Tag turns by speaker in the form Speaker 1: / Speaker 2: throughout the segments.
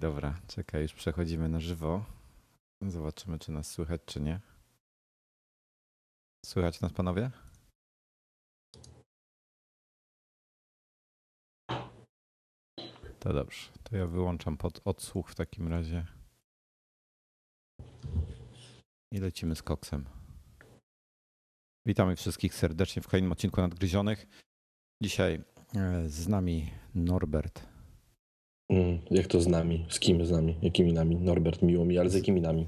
Speaker 1: Dobra, czekaj, już przechodzimy na żywo. Zobaczymy, czy nas słychać, czy nie. Słychać nas, panowie? To dobrze, to ja wyłączam pod odsłuch w takim razie. I lecimy z koksem. Witamy wszystkich serdecznie w kolejnym odcinku Nadgryzionych. Dzisiaj e, z nami Norbert.
Speaker 2: Mm, Jak to z nami? Z kim z nami? Jakimi nami? Norbert, miło mi, ale z jakimi nami?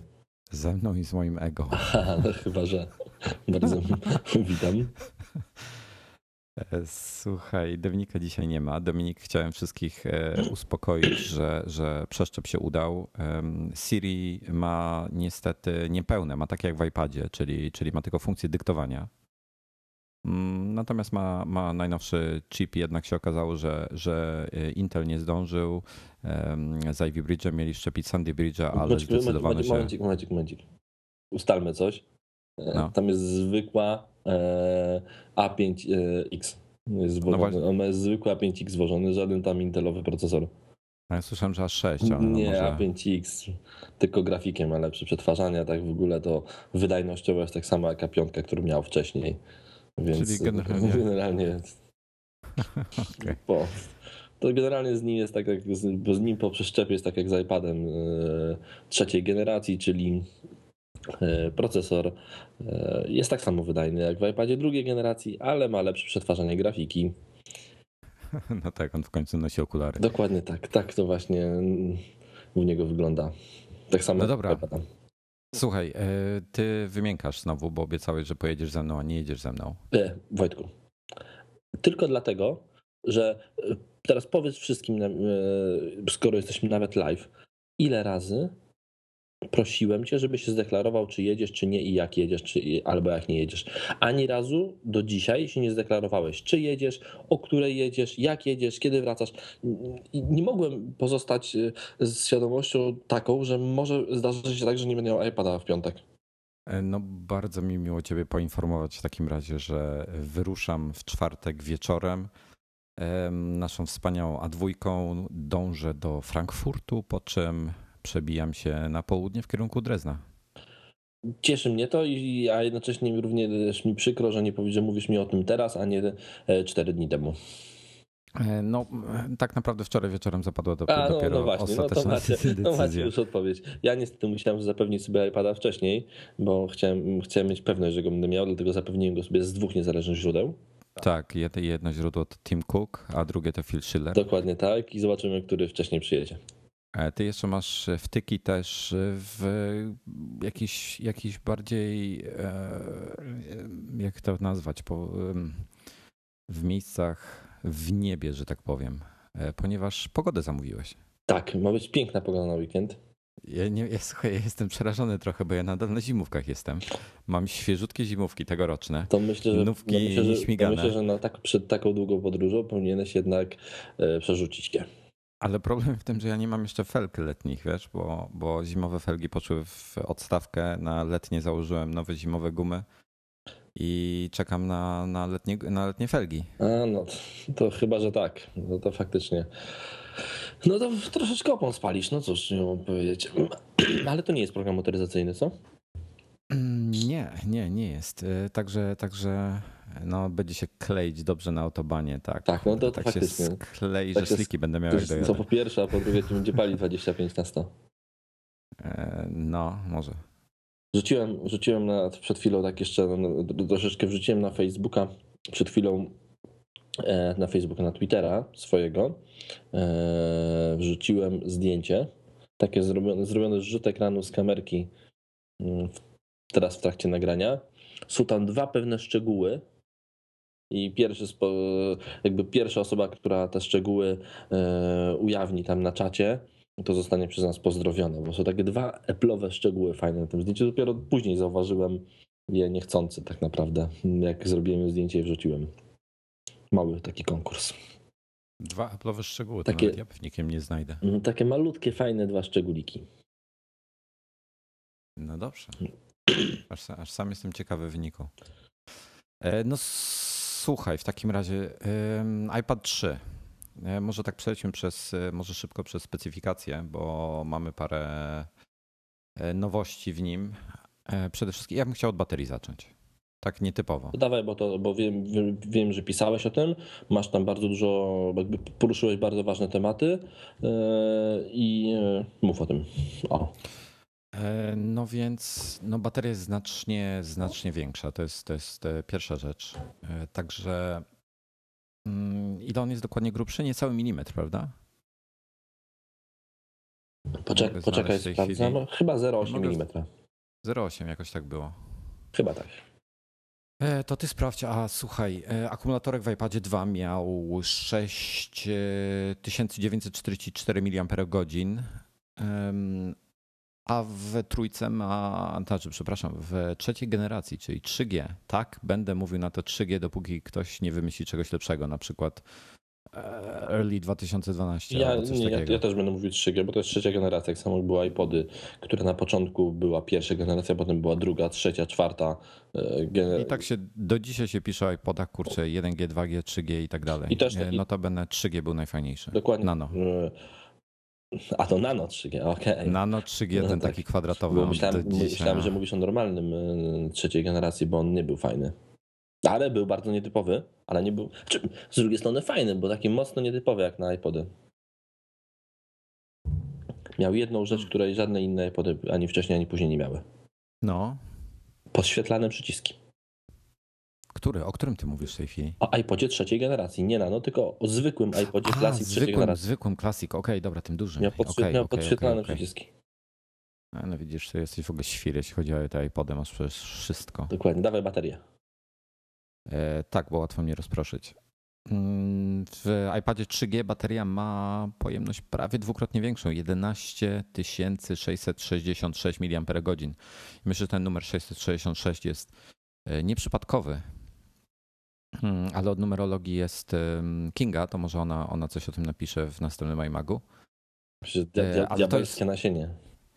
Speaker 1: Ze mną i z moim ego.
Speaker 2: Aha, no chyba, że bardzo witam.
Speaker 1: E, Słuchaj, Dominika dzisiaj nie ma. Dominik, chciałem wszystkich e, uspokoić, że, że przeszczep się udał. Siri ma niestety niepełne, ma takie jak w iPadzie, czyli, czyli ma tylko funkcję dyktowania. Mm, Natomiast ma, ma najnowszy chip, jednak się okazało, że, że e, Intel nie zdążył. Z Ivy Bridge'em mieli szczepić Sandy Bridge'a, ale
Speaker 2: Momencik,
Speaker 1: zdecydowano
Speaker 2: momencik,
Speaker 1: się.
Speaker 2: momencik, momencik, momencik. Ustalmy coś. E,
Speaker 1: No.
Speaker 2: Tam jest zwykła e, A5X. Jest zwożony.
Speaker 1: No właśnie.
Speaker 2: On ma zwykły A5X zwożony, żaden tam intelowy procesor.
Speaker 1: A Ja słyszałem, że aż 6, ale no
Speaker 2: Nie,
Speaker 1: może...
Speaker 2: A5X, tylko grafikiem ma lepsze przetwarzanie, a tak w ogóle to wydajnościowo jest tak samo jak A5, którą miał wcześniej. Więc
Speaker 1: Czyli generalnie-
Speaker 2: generalnie
Speaker 1: Okej.
Speaker 2: Po. To generalnie z nim jest tak, jak z, bo z nim po przeszczepie jest tak jak z iPadem e, trzeciej generacji, czyli e, procesor e, jest tak samo wydajny jak w iPadzie drugiej generacji, ale ma lepsze przetwarzanie grafiki.
Speaker 1: No tak, on w końcu nosi okulary.
Speaker 2: Dokładnie tak, tak to właśnie u niego wygląda. Tak samo
Speaker 1: No
Speaker 2: jak
Speaker 1: dobra.
Speaker 2: iPada.
Speaker 1: Słuchaj, e, ty wymiękasz znowu, bo obiecałeś, że pojedziesz ze mną, a nie jedziesz ze mną.
Speaker 2: E, Wojtku, tylko dlatego, że e, teraz powiedz wszystkim, e, skoro jesteśmy nawet live, ile razy prosiłem cię, żeby się zdeklarował, czy jedziesz, czy nie i jak jedziesz, czy, albo jak nie jedziesz. Ani razu do dzisiaj się nie zdeklarowałeś, czy jedziesz, o której jedziesz, jak jedziesz, kiedy wracasz. Nie mogłem pozostać e, z świadomością taką, że może zdarzyć się tak, że nie będę miał iPada w piątek.
Speaker 1: E, No, bardzo mi miło Ciebie poinformować w takim razie, że wyruszam w czwartek wieczorem. Em, Naszą wspaniałą A2 dążę do Frankfurtu, po czym przebijam się na południe w kierunku Drezna.
Speaker 2: Cieszy mnie to, i, a jednocześnie również mi przykro, że nie powiedz, że mówisz mi o tym teraz, a nie e, cztery dni temu.
Speaker 1: E, No, e, tak naprawdę wczoraj wieczorem zapadła do,
Speaker 2: A, no,
Speaker 1: dopiero
Speaker 2: no właśnie, no to
Speaker 1: ostateczna
Speaker 2: macie,
Speaker 1: decyzja.
Speaker 2: no macie już odpowiedź. Ja niestety musiałem zapewnić sobie iPada wcześniej, bo chciałem, chciałem mieć pewność, że go będę miał, dlatego zapewniłem go sobie z dwóch niezależnych źródeł.
Speaker 1: Tak, jed- jedno źródło to Tim Cook, a drugie to Phil Schiller.
Speaker 2: Dokładnie tak i zobaczymy, który wcześniej przyjedzie.
Speaker 1: E, Ty jeszcze masz wtyki też w jakiś, jakiś bardziej, e, jak to nazwać, w miejscach w niebie, że tak powiem, E, ponieważ pogodę zamówiłeś.
Speaker 2: Tak, ma być piękna pogoda na weekend.
Speaker 1: Ja, nie, ja, słuchaj, ja jestem przerażony trochę, bo ja nadal na zimówkach jestem. Mam świeżutkie zimówki tegoroczne.
Speaker 2: To myślę, że,
Speaker 1: Nówki
Speaker 2: to myślę, że, myślę, że na tak, przed taką długą podróżą powinieneś jednak e, przerzucić je.
Speaker 1: Ale problem w tym, że ja nie mam jeszcze felg letnich, wiesz, bo, bo zimowe felgi poszły w odstawkę, na letnie założyłem nowe zimowe gumy i czekam na, na, letnie, na letnie felgi.
Speaker 2: A no, to, chyba, że tak. No to faktycznie. No to troszeczkę opon spalisz, no cóż, nie mam powiedzieć. Ale to nie jest program motoryzacyjny, co?
Speaker 1: Nie, nie, nie jest. Y, Także, także no, będzie się kleić dobrze na autobanie, tak.
Speaker 2: Tak, no to
Speaker 1: tak
Speaker 2: faktycznie.
Speaker 1: się sklei,
Speaker 2: Tak
Speaker 1: że sliki będę miał jak
Speaker 2: jest, co
Speaker 1: dojadę.
Speaker 2: po pierwsze, a po drugie to będzie pali 25 na 100.
Speaker 1: E, No, może.
Speaker 2: Rzuciłem, rzuciłem na, przed chwilą tak jeszcze no, troszeczkę wrzuciłem na Facebooka przed chwilą e, na Facebooka, na Twittera swojego e, wrzuciłem zdjęcie takie zrobione, zrobione zrzut ekranu z kamerki mm, teraz w trakcie nagrania. Są tam dwa pewne szczegóły, i pierwszy, jakby pierwsza osoba, która te szczegóły e, ujawni tam na czacie, to zostanie przez nas pozdrowiona, bo są takie dwa eplowe szczegóły fajne na tym zdjęciu. Dopiero później zauważyłem je niechcący tak naprawdę, jak zrobiłem zdjęcie i wrzuciłem. Mały taki konkurs.
Speaker 1: Dwa eplowe szczegóły, to takie, ja pewnikiem nie znajdę.
Speaker 2: Mm, takie malutkie, fajne dwa szczególiki.
Speaker 1: No dobrze. Aż, aż sam jestem ciekawy wyniku. E, no słuchaj, w takim razie iPad 3. E, może tak przejdźmy przez, e, może szybko przez specyfikację, bo mamy parę nowości w nim. Przede wszystkim ja bym chciał od baterii zacząć. Tak nietypowo.
Speaker 2: Dawaj, bo, to, bo wiem, wiem, że pisałeś o tym, masz tam bardzo dużo, jakby poruszyłeś bardzo ważne tematy i mów o tym. O.
Speaker 1: E, no więc no bateria jest znacznie, znacznie większa. To jest, to jest e, pierwsza rzecz. E, także mm, ile on jest dokładnie grubszy? Niecały milimetr, prawda?
Speaker 2: Poczek poczekaj, sprawdzam. Chwili. Chyba 0,8 mm.
Speaker 1: 0,8 jakoś tak było.
Speaker 2: Chyba tak.
Speaker 1: To ty sprawdź, a słuchaj, akumulatorek w iPadzie 2 miał 6944 mAh, a w trójce ma, znaczy, przepraszam, w trzeciej generacji, czyli 3G, tak, będę mówił na to 3G, dopóki ktoś nie wymyśli czegoś lepszego, na przykład e, early 2012
Speaker 2: ja, nie, ja, ja, też będę mówił 3G, bo to jest trzecia generacja, jak samo były iPody, które na początku była pierwsza generacja, potem była druga, trzecia, czwarta.
Speaker 1: E, gener... I tak się do dzisiaj się pisze o iPodach, kurczę, 1G, 2G, 3G i tak dalej. I też. Notabene 3G był najfajniejszy.
Speaker 2: Dokładnie.
Speaker 1: Nano.
Speaker 2: A to nano 3G, okej. Okay.
Speaker 1: Nano 3G, no, ten tak. taki kwadratowy. Bo
Speaker 2: myślałem, myślałem, że mówisz o normalnym y, trzeciej generacji, bo on nie był fajny. Ale był bardzo nietypowy, ale nie był. Z drugiej strony fajny, bo taki mocno nietypowy jak na iPody. Miał jedną rzecz, której żadne inne iPody ani wcześniej, ani później nie miały.
Speaker 1: No.
Speaker 2: Podświetlane przyciski.
Speaker 1: Który? O którym ty mówisz w tej chwili?
Speaker 2: O iPodzie trzeciej generacji. Nie nano, tylko o zwykłym iPodzie A, Classic zwykłym, trzeciej generacji.
Speaker 1: Zwykłym Classic, okej, okay, dobra, tym dużym.
Speaker 2: Miał, podświe
Speaker 1: okay,
Speaker 2: okay, podświetlane przyciski.
Speaker 1: A no widzisz, ty jesteś w ogóle świr, jeśli chodzi o te iPody, masz przecież wszystko.
Speaker 2: Dokładnie, dawaj baterię.
Speaker 1: E, tak, bo łatwo mnie rozproszyć. Mm, w iPadzie 3G bateria ma pojemność prawie dwukrotnie większą 11 666 mAh. Myślę, że ten numer 666 jest e, nieprzypadkowy, ale od numerologii jest Kinga, to może ona, ona coś o tym napisze w następnym iMagu.
Speaker 2: Ale to jest nasienie.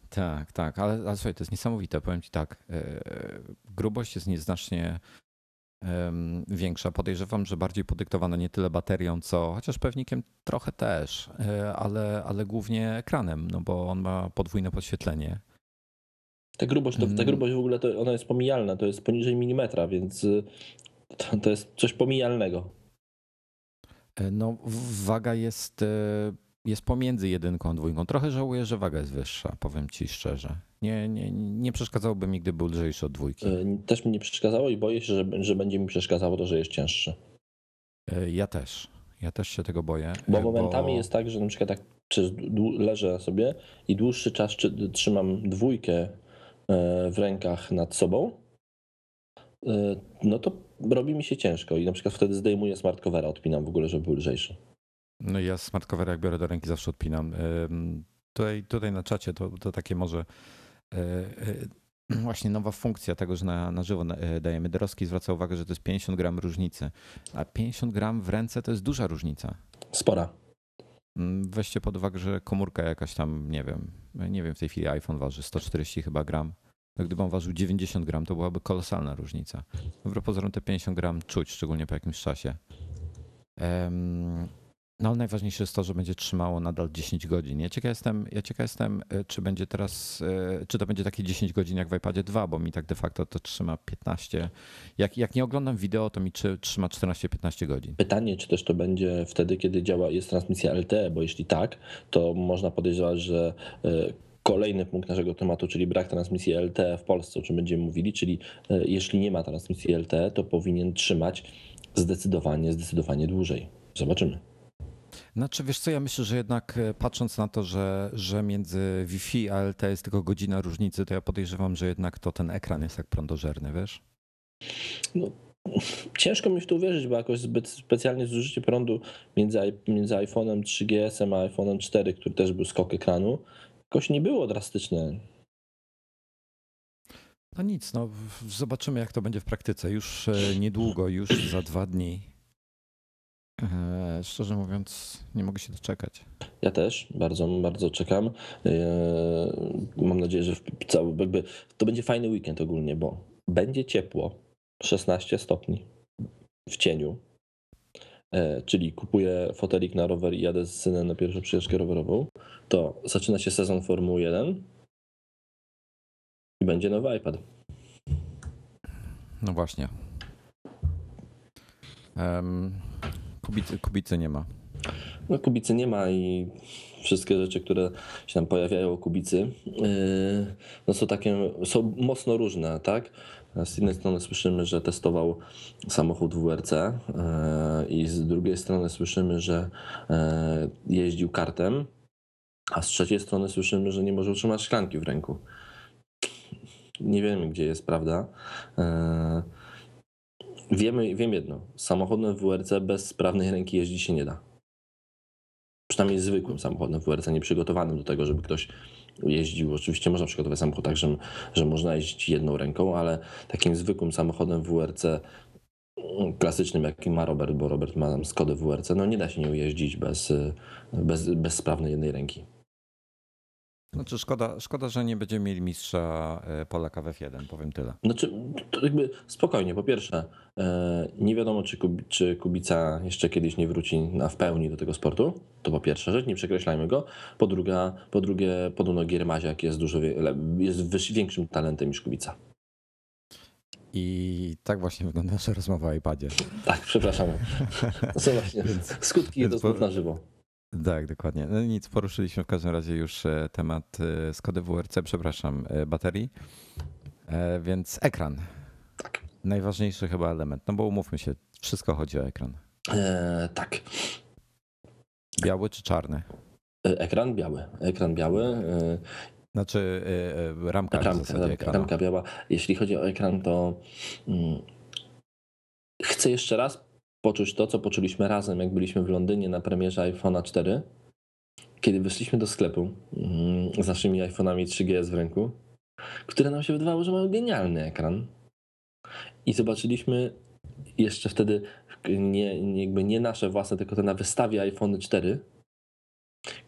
Speaker 1: Tak, tak, ale, ale słuchaj, to jest niesamowite. Powiem ci tak, e, grubość jest nieznacznie większa. Podejrzewam, że bardziej podyktowana nie tyle baterią, co chociaż pewnikiem trochę też, e, ale, ale głównie ekranem, no bo on ma podwójne podświetlenie.
Speaker 2: Ta grubość, to, ta mm. grubość w ogóle to ona jest pomijalna, to jest poniżej milimetra, więc to, to jest coś pomijalnego.
Speaker 1: E, no, waga jest, e, jest pomiędzy jedynką a dwójką. Trochę żałuję, że waga jest wyższa, powiem ci szczerze. Nie, nie, nie przeszkadzałoby mi, gdyby był lżejszy od dwójki.
Speaker 2: E, też mi nie przeszkadzało i boję się, że, że będzie mi przeszkadzało to, że jest cięższy.
Speaker 1: Ja też. Ja też się tego boję.
Speaker 2: Bo momentami bo... jest tak, że na przykład tak leżę sobie i dłuższy czas trzymam dwójkę w rękach nad sobą, no to robi mi się ciężko i na przykład wtedy zdejmuję smart covera, odpinam w ogóle, żeby był lżejszy.
Speaker 1: No ja smart jak biorę do ręki zawsze odpinam. Tutaj, tutaj na czacie to, to takie może e, e, właśnie nowa funkcja tego, że na, na żywo e, dajemy. Doroski zwraca uwagę, że to jest 50 gram różnicy, a 50 gram w ręce to jest duża różnica.
Speaker 2: Spora.
Speaker 1: Mm, weźcie pod uwagę, że komórka jakaś tam, nie wiem, nie wiem, w tej chwili iPhone waży 140 chyba gram. No, gdyby on ważył 90 gram, to byłaby kolosalna różnica. Wbrew te 50 gram czuć, szczególnie po jakimś czasie. No ale najważniejsze jest to, że będzie trzymało nadal 10 godzin. Ja ciekaw jestem, ja ciekaw jestem e, czy będzie teraz, e, czy to będzie takie 10 godzin jak w iPadzie 2, bo mi tak de facto to trzyma 15. Jak, jak nie oglądam wideo, to mi trzyma 14-15 godzin.
Speaker 2: Pytanie, czy też to będzie wtedy, kiedy działa, jest transmisja LTE, bo jeśli tak, to można podejrzewać, że e, kolejny punkt naszego tematu, czyli brak transmisji LTE w Polsce, o czym będziemy mówili, czyli e, jeśli nie ma transmisji LTE, to powinien trzymać zdecydowanie, zdecydowanie dłużej. Zobaczymy.
Speaker 1: Znaczy, wiesz co, ja myślę, że jednak e, patrząc na to, że, że między Wi-Fi a LTE jest tylko godzina różnicy, to ja podejrzewam, że jednak to ten ekran jest tak prądożerny, wiesz?
Speaker 2: No, ciężko mi w to uwierzyć, bo jakoś zbyt specjalnie zużycie prądu między, między iPhone'em 3GS a iPhone'em 4, który też był skok ekranu, jakoś nie było drastyczne.
Speaker 1: No nic, no zobaczymy jak to będzie w praktyce. Już e, niedługo, już za dwa dni. E, szczerze mówiąc, nie mogę się doczekać.
Speaker 2: Ja też bardzo, bardzo czekam. E, mam nadzieję, że cały, jakby to będzie fajny weekend ogólnie, bo będzie ciepło, 16 stopni w cieniu. Czyli kupuję fotelik na rower i jadę z synem na pierwszą przyjażdżkę rowerową. To zaczyna się sezon Formuły 1 i będzie nowy iPad.
Speaker 1: No właśnie. Um, kubicy, kubicy nie ma.
Speaker 2: No kubicy nie ma i wszystkie rzeczy, które się tam pojawiają o kubicy, yy, no są takie, są mocno różne, tak? Z jednej strony słyszymy, że testował samochód WRC yy, i z drugiej strony słyszymy, że yy, jeździł kartem, a z trzeciej strony słyszymy, że nie może utrzymać szklanki w ręku nie wiemy, gdzie jest prawda. E, wiemy, wiem jedno, samochodem WRC bez sprawnej ręki jeździć się nie da. Przynajmniej zwykłym samochodem WRC, nieprzygotowanym do tego, żeby ktoś jeździł. Oczywiście można przygotować samochód tak, że, że można jeździć jedną ręką, ale takim zwykłym samochodem WRC klasycznym, jaki ma Robert, bo Robert ma Skodę WRC, no nie da się nią jeździć bez, bez, bez sprawnej jednej ręki.
Speaker 1: Znaczy szkoda, szkoda, że nie będziemy mieli mistrza Polaka w F1, powiem tyle.
Speaker 2: Znaczy, jakby spokojnie, po pierwsze, e, nie wiadomo, czy, czy Kubica jeszcze kiedyś nie wróci na w pełni do tego sportu. To po pierwsze rzecz, nie przekreślajmy go. Po, druga, po drugie, podobno Giermaziak jest dużo jest większym talentem niż Kubica.
Speaker 1: I tak właśnie wygląda nasza rozmowa o iPadzie.
Speaker 2: Tak, przepraszam. To są właśnie skutki po, na żywo.
Speaker 1: Tak, dokładnie. No nic, poruszyliśmy w każdym razie już e, temat e, Skody WRC, przepraszam, e, baterii. Więc ekran. Tak. Najważniejszy chyba element, no bo umówmy się, wszystko chodzi o ekran.
Speaker 2: E, tak.
Speaker 1: Biały czy czarny?
Speaker 2: Ekran biały. Ekran biały.
Speaker 1: Znaczy ramka, ramka,
Speaker 2: ramka, ramka biała. Jeśli chodzi o ekran, to mm, chcę jeszcze raz poczuć to, co poczuliśmy razem, jak byliśmy w Londynie na premierze iPhone'a 4, kiedy wyszliśmy do sklepu mm, z naszymi iPhone'ami 3GS w ręku, które nam się wydawało, że mają genialny ekran. I zobaczyliśmy jeszcze wtedy nie, jakby nie nasze własne, tylko te na wystawie iPhone 4,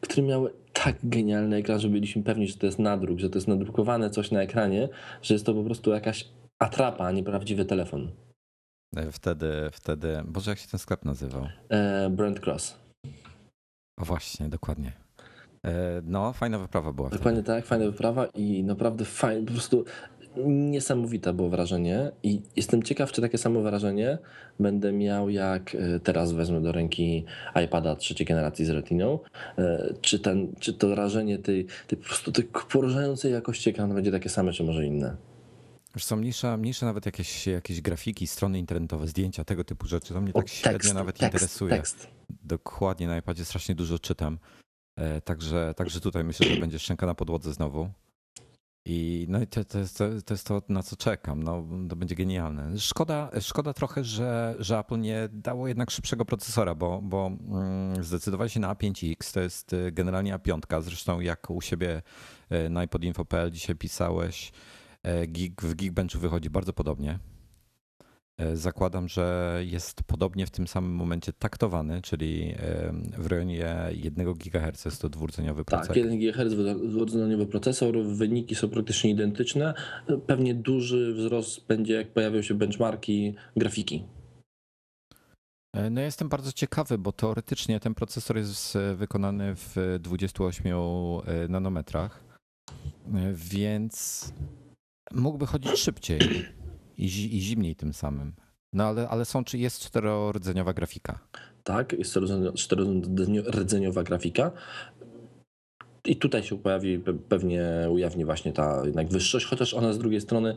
Speaker 2: które miały tak genialny ekran, że byliśmy pewni, że to jest nadruk, że to jest nadrukowane coś na ekranie, że jest to po prostu jakaś atrapa, a nie prawdziwy telefon.
Speaker 1: E, wtedy, wtedy, Boże, jak się ten sklep nazywał?
Speaker 2: E, Brand Cross.
Speaker 1: O właśnie, dokładnie. E, no, fajna wyprawa była.
Speaker 2: Dokładnie wtedy. tak, fajna wyprawa i naprawdę fajnie, po prostu niesamowite było wrażenie i jestem ciekaw, czy takie samo wrażenie będę miał, jak teraz wezmę do ręki iPada trzeciej generacji z Retiną. Czy, ten, czy to wrażenie tej, tej po prostu tej porażającej jakości ekranu będzie takie same, czy może inne?
Speaker 1: Już są mniejsze, mniejsze nawet jakieś, jakieś grafiki, strony internetowe, zdjęcia, tego typu rzeczy. To mnie tak o, średnio tekst, nawet tekst, interesuje. Tekst. Dokładnie na iPadzie strasznie dużo czytam. E, także, także tutaj myślę, że będzie szczęka na podłodze znowu. I no i to, to, jest, to jest to, na co czekam. No, to będzie genialne. Szkoda, szkoda trochę, że, że Apple nie dało jednak szybszego procesora, bo, bo mm, zdecydowali się na A5X. To jest e, generalnie A5. Zresztą jak u siebie e, na iPodinfo.pl dzisiaj pisałeś, E, Gig, w Geekbenchu wychodzi bardzo podobnie. E, zakładam, że jest podobnie w tym samym momencie taktowany, czyli e, w rejonie 1 GHz jest to dwurdzeniowy
Speaker 2: tak,
Speaker 1: procesor.
Speaker 2: Tak, 1 GHz dwurdzeniowy procesor, wyniki są praktycznie identyczne. Pewnie duży wzrost będzie, jak pojawią się benchmarki grafiki.
Speaker 1: No jestem bardzo ciekawy, bo teoretycznie ten procesor jest wykonany w 28 nanometrach, więc mógłby chodzić szybciej i, i zimniej tym samym. No ale, ale są, czy jest czterordzeniowa grafika?
Speaker 2: Tak, jest czterordzeniowa grafika. I tutaj się pojawi, pewnie ujawni właśnie ta jednak wyższość, chociaż ona z drugiej strony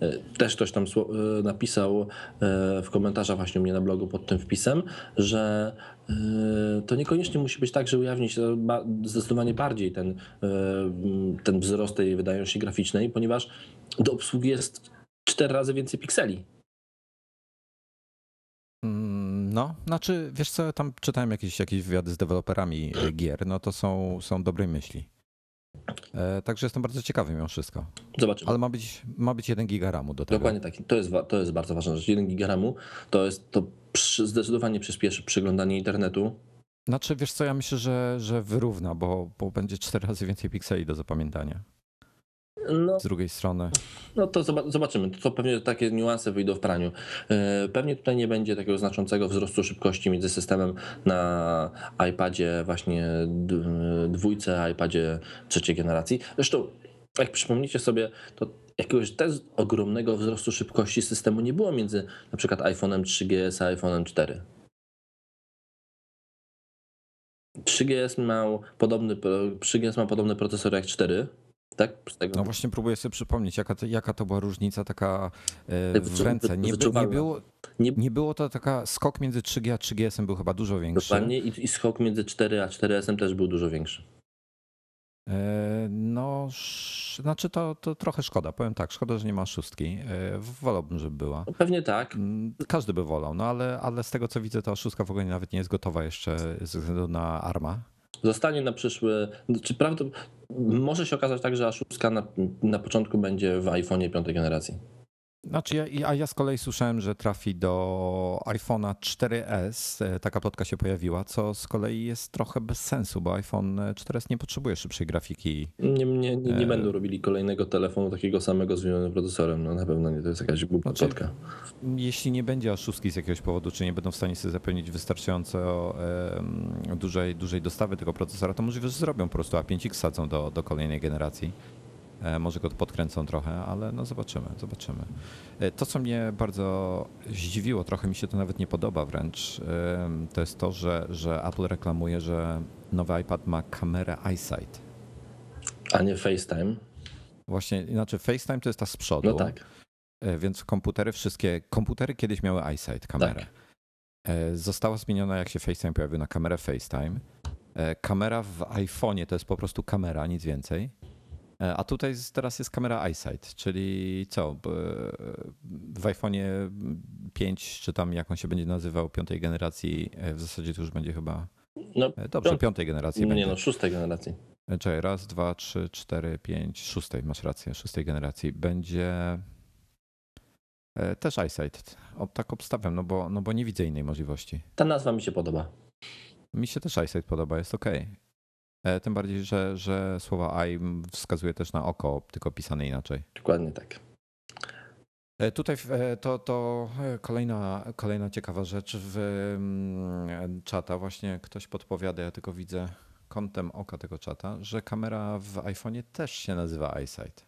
Speaker 2: e, też ktoś tam e, napisał e, w komentarzach właśnie u mnie na blogu pod tym wpisem, że to niekoniecznie musi być tak, że ujawni się zdecydowanie bardziej ten, ten wzrost tej wydajności graficznej, ponieważ do obsługi jest cztery razy więcej pikseli.
Speaker 1: Mm, no, znaczy, wiesz co, tam czytałem jakieś, jakieś wywiady z deweloperami gier, no to są, są dobre myśli. E, także jestem bardzo ciekawy mimo wszystko.
Speaker 2: Zobaczymy.
Speaker 1: Ale ma być, ma być 1 giga RAMu do tego.
Speaker 2: Dokładnie tak. To jest, to jest bardzo ważna rzecz. 1 giga RAMu to jest to zdecydowanie przyspieszy przeglądanie internetu.
Speaker 1: Znaczy, wiesz co, ja myślę, że, że wyrówna, bo, bo będzie 4 razy więcej pikseli do zapamiętania. No, z drugiej strony.
Speaker 2: No to zobaczymy. To pewnie takie niuanse wyjdą w praniu. E, pewnie tutaj nie będzie takiego znaczącego wzrostu szybkości między systemem na iPadzie właśnie dwójce, iPadzie trzeciej generacji. Zresztą, jak przypomnicie sobie, to jakiegoś też ogromnego wzrostu szybkości systemu nie było między na przykład iPhone'em 3GS a iPhone'em 4. 3GS miał podobny, 3GS ma podobny procesor jak 4, tak?
Speaker 1: No właśnie próbuję sobie przypomnieć, jaka to, jaka to była różnica taka e, w ręce. Nie, nie, było, nie, nie było to taka skok między 3G a 3GS był chyba dużo większy.
Speaker 2: Dokładnie i, i skok między 4 a 4S też był dużo większy.
Speaker 1: E, no, znaczy to, to trochę szkoda. Powiem tak, szkoda, że nie ma szóstki. E, wolałbym, żeby była.
Speaker 2: No pewnie tak.
Speaker 1: Mm, każdy by wolał, no ale, ale z tego co widzę, to szóstka w ogóle nawet nie jest gotowa jeszcze ze względu na ARMA.
Speaker 2: Zostanie na przyszły. Czy prawda, może się okazać tak, że A6 na, na początku będzie w iPhone'ie piątej generacji.
Speaker 1: Znaczy ja, a ja z kolei słyszałem, że trafi do iPhone'a 4S, e, taka plotka się pojawiła, co z kolei jest trochę bez sensu, bo iPhone 4S nie potrzebuje szybszej grafiki.
Speaker 2: Nie, nie, nie, nie e... będą robili kolejnego telefonu takiego samego z wymienionym procesorem, no na pewno nie, to jest jakaś głupia znaczy, plotka.
Speaker 1: Jeśli nie będzie oszustki z jakiegoś powodu, czy nie będą w stanie sobie zapewnić wystarczająco dużej, dużej dostawy tego procesora, to możliwe, że zrobią po prostu A5X sadzą do, do kolejnej generacji. E, może go podkręcą trochę, ale no zobaczymy, zobaczymy. E, to, co mnie bardzo zdziwiło, trochę mi się to nawet nie podoba wręcz, to jest to, że, że Apple reklamuje, że nowy iPad ma kamerę EyeSight.
Speaker 2: A nie FaceTime?
Speaker 1: Właśnie, znaczy FaceTime to jest ta z przodu.
Speaker 2: No tak.
Speaker 1: E, więc komputery wszystkie, komputery kiedyś miały EyeSight, kamerę. Tak. Została zmieniona, jak się FaceTime pojawił, na kamerę FaceTime. Kamera w iPhone'ie to jest po prostu kamera, nic więcej. E, a tutaj teraz jest kamera EyeSight, czyli co? W iPhone'ie 5, czy tam jak on się będzie nazywał, piątej generacji, e, w zasadzie to już będzie chyba. No, e, Dobrze, piąt... piątej generacji.
Speaker 2: Nie,
Speaker 1: będzie.
Speaker 2: no, szóstej generacji.
Speaker 1: Czekaj, raz, dwa, trzy, cztery, pięć, szóstej, masz rację, szóstej generacji. Będzie też EyeSight. O, tak obstawiam, no bo, no bo nie widzę innej możliwości.
Speaker 2: Ta nazwa mi się podoba.
Speaker 1: Mi się też EyeSight podoba, jest ok. E, tym bardziej, że, że słowa eye wskazuje też na oko, tylko pisane inaczej.
Speaker 2: Dokładnie tak.
Speaker 1: E, tutaj e, to, to kolejna, kolejna ciekawa rzecz w czata. Właśnie ktoś podpowiada, ja tylko widzę kątem oka tego czata, że kamera w iPhone'ie też się nazywa EyeSight.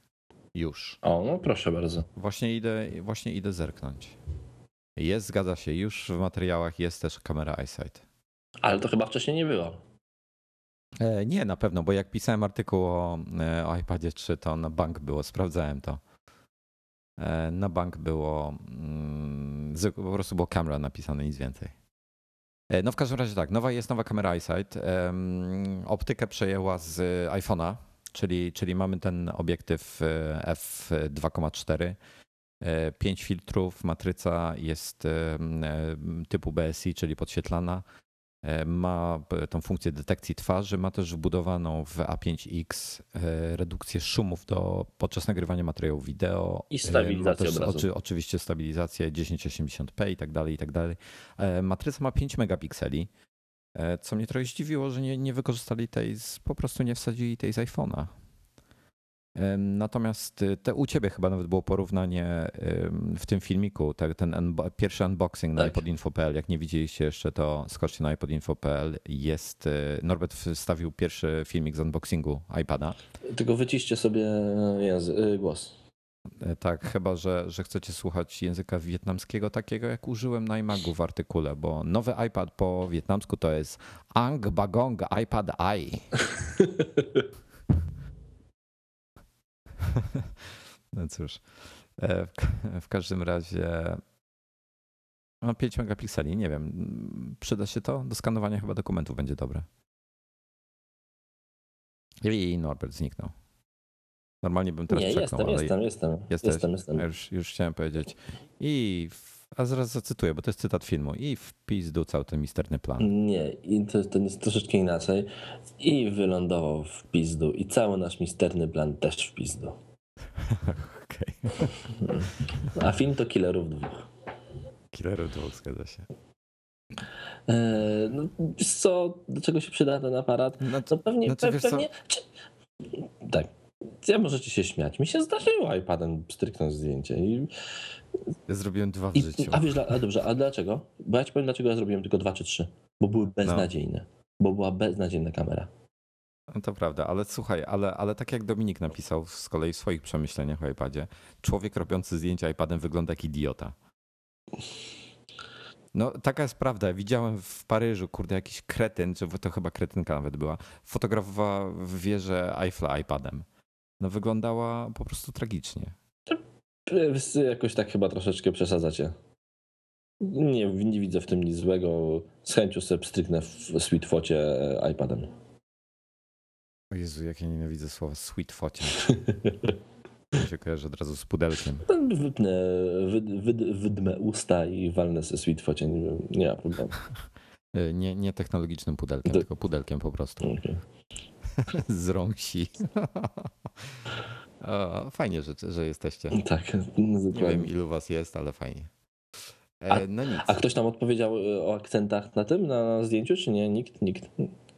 Speaker 1: Już.
Speaker 2: O, no proszę bardzo.
Speaker 1: Właśnie idę, właśnie idę zerknąć. Jest, zgadza się, już w materiałach jest też kamera EyeSight.
Speaker 2: Ale to chyba wcześniej nie było.
Speaker 1: E, nie, na pewno, bo jak pisałem artykuł o, e, iPadzie 3, to na bank było, sprawdzałem to. E, na bank było, mm, po prostu było kamera napisane, nic więcej. No w każdym razie tak, nowa jest nowa kamera EyeSight. Optykę przejęła z iPhone'a, czyli, czyli mamy ten obiektyw f2,4. 5 filtrów, matryca jest typu BSI, czyli podświetlana. E, ma tą funkcję detekcji twarzy, ma też wbudowaną w A5X e, redukcję szumów do, podczas nagrywania materiałów wideo.
Speaker 2: I stabilizację
Speaker 1: ma też, oczy, oczywiście stabilizację 1080p i tak dalej, i tak dalej. E, matryca ma 5 megapikseli, co mnie trochę zdziwiło, że nie, nie wykorzystali tej, z, po prostu nie wsadzili tej z iPhone'a. Natomiast y, te u ciebie chyba nawet było porównanie w tym filmiku, ten unbo pierwszy unboxing na tak. iPodinfo.pl. Jak nie widzieliście jeszcze, to skoczcie na iPodinfo.pl. Jest, y, Norbert wstawił pierwszy filmik z unboxingu iPada.
Speaker 2: Tylko wyciście sobie y, głos.
Speaker 1: E, tak, chyba że, że chcecie słuchać języka wietnamskiego, takiego jak użyłem na iMagu w artykule, bo nowy iPad po wietnamsku to jest Ang Bagong iPad i. No cóż, e, w każdym razie no 5 megapikseli, nie wiem, przyda się to do skanowania chyba dokumentów będzie dobre. I Norbert zniknął. Normalnie bym teraz
Speaker 2: Nie,
Speaker 1: czeknął,
Speaker 2: jestem,
Speaker 1: ale
Speaker 2: jestem, jestem,
Speaker 1: jesteś?
Speaker 2: jestem, jestem.
Speaker 1: Już, już chciałem powiedzieć. I, w, a zaraz zacytuję, bo to jest cytat filmu. I w pizdu cały ten misterny plan.
Speaker 2: Nie, i to, to jest troszeczkę inaczej. I wylądował w pizdu. I cały nasz misterny plan też w pizdu.
Speaker 1: Okej.
Speaker 2: A film to Killerów dwóch.
Speaker 1: Killerów dwóch, zgadza się.
Speaker 2: Eee, no, co, do czego się przyda ten aparat?
Speaker 1: No
Speaker 2: No pewnie,
Speaker 1: co?
Speaker 2: pewnie. Czy... Tak. Ja możecie się śmiać. Mi się zdarzyło iPadem stryknąć zdjęcie. I,
Speaker 1: ja zrobiłem dwa w
Speaker 2: i,
Speaker 1: życiu.
Speaker 2: a wiesz, a dobrze, a dlaczego? Bo ja ci powiem, dlaczego ja zrobiłem tylko dwa czy trzy. Bo były
Speaker 1: No.
Speaker 2: beznadziejne. Bo była beznadziejna kamera.
Speaker 1: No to prawda, ale słuchaj, ale, ale tak jak Dominik napisał z kolei w swoich przemyśleniach o iPadzie, człowiek robiący zdjęcia iPadem wygląda jak idiota. No taka jest prawda. Widziałem w Paryżu, kurde, jakiś kretyn, czy to chyba kretynka nawet była, fotografowała w wieżę Eiffla iPadem. No wyglądała po prostu tragicznie.
Speaker 2: Jakoś tak chyba troszeczkę przesadzacie. Nie, nie widzę w tym nic złego. Z chęcią sobie pstryknę w Sweetfocie iPadem.
Speaker 1: O Jezu, jak ja nienawidzę słowa sweet focie. Mi się kojarzy od razu z pudelkiem.
Speaker 2: Wypnę, wyd, wyd, wydmę usta i walnę ze Sweetfocie. Nie, nie ma problemu.
Speaker 1: Y, Nie, nie technologicznym pudelkiem, tylko pudelkiem po prostu.
Speaker 2: Okej.
Speaker 1: Z rąsi. O, Fajnie, że, że jesteście.
Speaker 2: Tak,
Speaker 1: Nie
Speaker 2: dokładnie.
Speaker 1: wiem, ilu was jest, ale fajnie. E, no nic.
Speaker 2: A ktoś tam odpowiedział y, o akcentach na tym, na zdjęciu, czy nie? Nikt, nikt.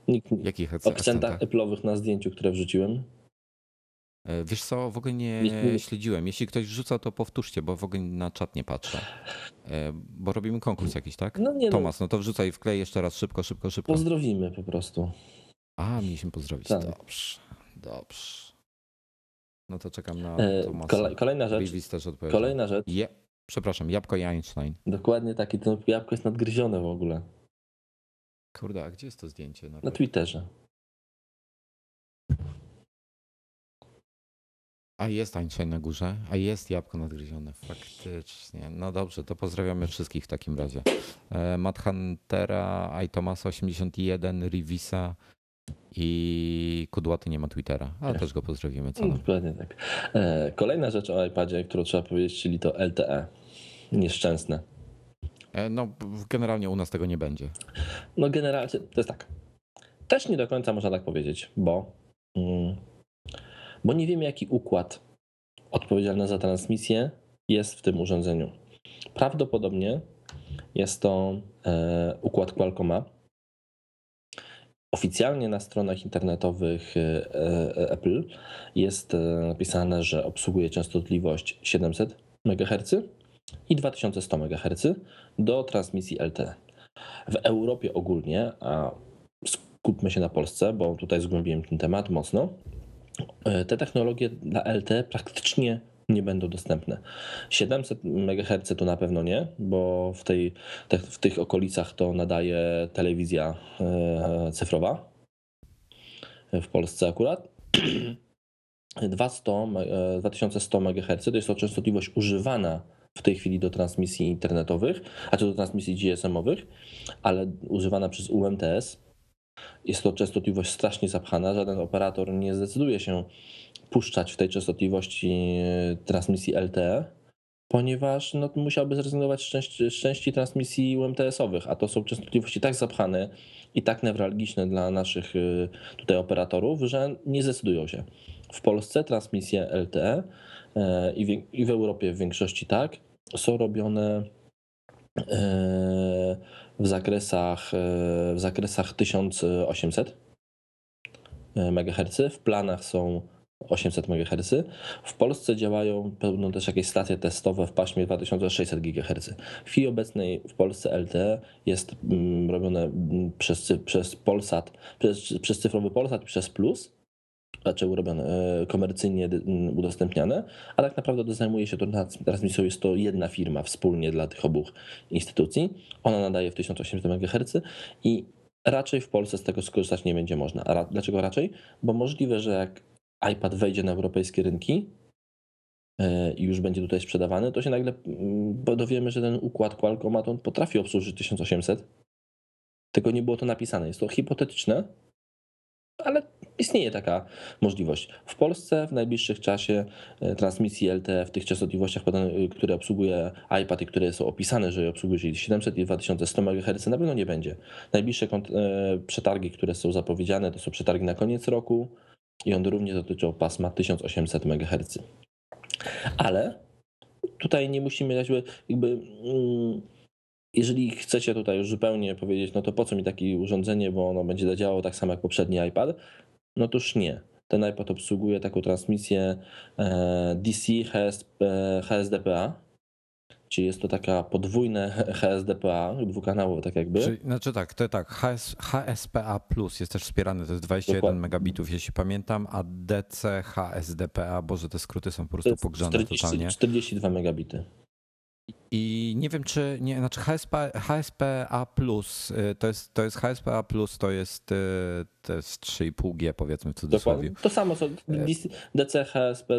Speaker 2: nikt
Speaker 1: Jakich
Speaker 2: o
Speaker 1: akcentach?
Speaker 2: akcentach Apple'owych na zdjęciu, które wrzuciłem.
Speaker 1: E, Wiesz co, w ogóle nie
Speaker 2: Nie- nie-
Speaker 1: śledziłem. Jeśli ktoś wrzucał, to powtórzcie, bo w ogóle na czat nie patrzę. E, Bo robimy konkurs jakiś, tak?
Speaker 2: No nie no,
Speaker 1: Tomas, no to wrzucaj wklej jeszcze raz szybko, szybko, szybko.
Speaker 2: pozdrowimy po prostu.
Speaker 1: A, mieliśmy pozdrowić.
Speaker 2: Tak.
Speaker 1: Dobrze, dobrze. No to czekam na
Speaker 2: E,
Speaker 1: Tomasa.
Speaker 2: kolej, kolejna rzecz.
Speaker 1: Też.
Speaker 2: Kolejna rzecz.
Speaker 1: Je, przepraszam, Jabłko i Einstein.
Speaker 2: Dokładnie taki, to jabłko jest nadgryzione w ogóle.
Speaker 1: Kurde, a gdzie jest to zdjęcie?
Speaker 2: Na
Speaker 1: Norbert?
Speaker 2: Twitterze.
Speaker 1: A jest Einstein na górze, a jest jabłko nadgryzione. Faktycznie. No dobrze, to pozdrawiamy wszystkich w takim razie. E, Matt Huntera, i Tomasa 81, Rivisa i Kudłaty nie ma Twittera, ale też go pozdrowimy. Co?
Speaker 2: Dokładnie tak. E, Kolejna rzecz o iPadzie, którą trzeba powiedzieć, czyli to LTE. Nieszczęsne.
Speaker 1: E, No, generalnie u nas tego nie będzie.
Speaker 2: No generalnie to jest tak. Też nie do końca można tak powiedzieć, bo, mm, bo nie wiemy, jaki układ odpowiedzialny za transmisję jest w tym urządzeniu. Prawdopodobnie jest to e, układ Qualcomma. Oficjalnie na stronach internetowych e, e, Apple jest e, napisane, że obsługuje częstotliwość 700 MHz i 2100 MHz do transmisji LTE. W Europie ogólnie, a skupmy się na Polsce, bo tutaj zgłębiłem ten temat mocno, te technologie dla LTE praktycznie nie będą dostępne. 700 MHz to na pewno nie, bo w, tej, te, w tych okolicach to nadaje telewizja e, cyfrowa. W Polsce akurat. 200, e, 2100 MHz to jest to częstotliwość używana w tej chwili do transmisji internetowych, a czy do transmisji GSM-owych, ale używana przez UMTS. Jest to częstotliwość strasznie zapchana. Żaden operator nie zdecyduje się puszczać w tej częstotliwości e, transmisji LTE, ponieważ no, musiałby zrezygnować z części, z części transmisji UMTS-owych, a to są częstotliwości tak zapchane i tak newralgiczne dla naszych y, tutaj operatorów, że nie zdecydują się. W Polsce transmisje LTE e, i w, i w Europie w większości tak, są robione e, w zakresach, e, w zakresach 1800 MHz. W planach są 800 MHz. W Polsce działają pełno też jakieś stacje testowe w paśmie 2600 GHz. W chwili obecnej w Polsce LTE jest mm, robione mm, przez, przez Polsat, przez, przez cyfrowy Polsat przez Plus raczej robione, e, komercyjnie udostępniane, a tak naprawdę zajmuje się to transmisją, jest to jedna firma wspólnie dla tych obu instytucji. Ona nadaje w 1800 MHz i raczej w Polsce z tego skorzystać nie będzie można. A dlaczego raczej? Bo możliwe, że jak iPad wejdzie na europejskie rynki, e, i już będzie tutaj sprzedawany, to się nagle mm, dowiemy, że ten układ Qualcomm on potrafi obsłużyć 1800. Tylko nie było to napisane. Jest to hipotetyczne, ale istnieje taka możliwość. W Polsce w najbliższym czasie e, transmisji LTE w tych częstotliwościach, e, które obsługuje iPad i które są opisane, że obsługuje, czyli 700 i 2100 MHz, na pewno nie będzie. Najbliższe e, przetargi, które są zapowiedziane, to są przetargi na koniec roku i one również dotyczą pasma 1800 MHz. Ale tutaj nie musimy jakby. Mm, jeżeli chcecie tutaj już zupełnie powiedzieć, no to po co mi takie urządzenie, bo ono będzie działało tak samo jak poprzedni iPad, no toż nie. Ten iPad obsługuje taką transmisję e, DC HSDPA, czyli jest to taka podwójne HSDPA, dwukanałowe tak jakby. Czyli,
Speaker 1: znaczy tak, to tak, HS, HSPA Plus jest też wspierany, to jest 21 Dokładnie. megabitów, jeśli pamiętam, a DC HSDPA, boże te skróty są po prostu pogrzane 40, totalnie.
Speaker 2: 42 megabity.
Speaker 1: I nie wiem, czy nie, znaczy HSP, HSPA Plus y, to jest, to jest HSPA Plus, to jest, y, to jest 3,5G powiedzmy w cudzysłowie.
Speaker 2: Dokładnie. To samo co DC, HSPA,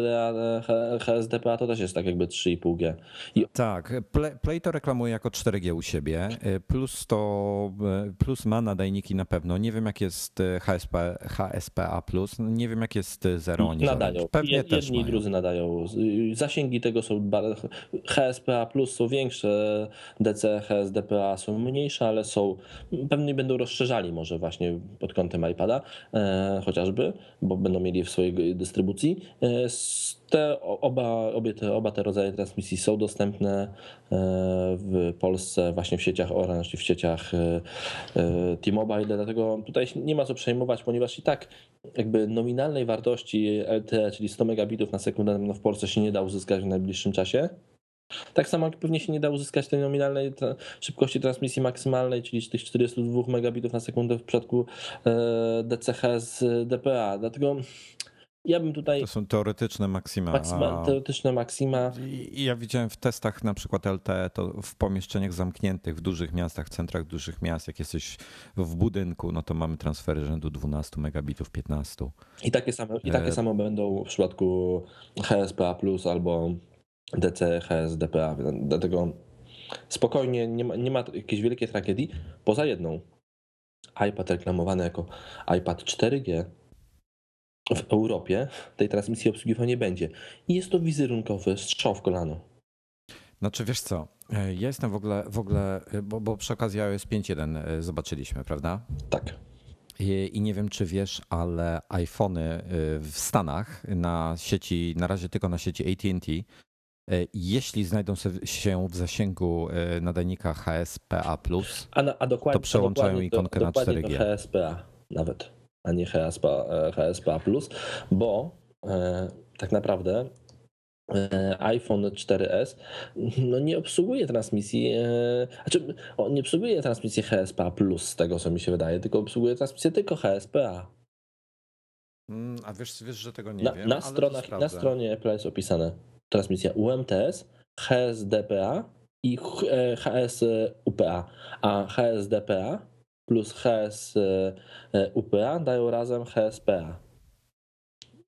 Speaker 2: HSDPA to też jest tak jakby 3,5G.
Speaker 1: I... Tak, Play, Play to reklamuje jako 4G u siebie, y, plus to plus ma nadajniki na pewno. Nie wiem jak jest HSP, HSPA Plus, no, nie wiem jak jest Zero.
Speaker 2: Oni nadają. Pewnie Jedni też i drudzy nadają. Zasięgi tego są HSPA Plus są większe, DC, HSDPA są mniejsze, ale są, pewnie będą rozszerzali może właśnie pod kątem iPada e, chociażby, bo będą mieli w swojej dystrybucji. E, te oba, obie te, oba te rodzaje transmisji są dostępne e, w Polsce właśnie w sieciach Orange i w sieciach T-Mobile, dlatego tutaj nie ma co przejmować, ponieważ i tak jakby nominalnej wartości LTE, czyli 100 megabitów na sekundę w Polsce się nie da uzyskać w najbliższym czasie. Tak samo jak pewnie się nie da uzyskać tej nominalnej szybkości transmisji maksymalnej, czyli tych 42 megabitów na sekundę w przypadku e, DCH z DPA. Dlatego ja bym tutaj.
Speaker 1: To są teoretyczne maksima.
Speaker 2: maksima teoretyczne maksima.
Speaker 1: I ja widziałem w testach na przykład LTE, to w pomieszczeniach zamkniętych, w dużych miastach, centrach dużych miast, jak jesteś w budynku, no to mamy transfery rzędu 12 megabitów, 15.
Speaker 2: I takie same, i takie e... samo będą w przypadku HSPA Plus albo DC, HS, DPA. Dlatego spokojnie, nie ma, nie ma jakiejś wielkiej tragedii. Poza jedną. iPad reklamowany jako iPad 4G w Europie tej transmisji obsługiwał nie będzie. I jest to wizerunkowy strzał w kolano.
Speaker 1: Znaczy wiesz co, e, ja jestem w ogóle, w ogóle e, bo, bo przy okazji iOS 5.1 e, zobaczyliśmy, prawda?
Speaker 2: Tak.
Speaker 1: I, I, nie wiem, czy wiesz, ale iPhony w Stanach na sieci, na razie tylko na sieci AT&T jeśli znajdą się w zasięgu e, nadajnika HSPA,
Speaker 2: a, na, a
Speaker 1: to przełączają ikonkę do, na 4G.
Speaker 2: HSPA nawet, a nie HSPA, HSPA bo e, tak naprawdę e, iPhone 4S no nie obsługuje transmisji, e, znaczy on nie obsługuje transmisji HSPA z tego co mi się wydaje, tylko obsługuje transmisję tylko HSPA.
Speaker 1: Mm, a wiesz, wiesz, że tego nie na, wiem.
Speaker 2: Na, stronach, na stronie Apple jest opisane transmisja UMTS, HSDPA i HSUPA. A HSDPA plus HSUPA dają razem HSPA.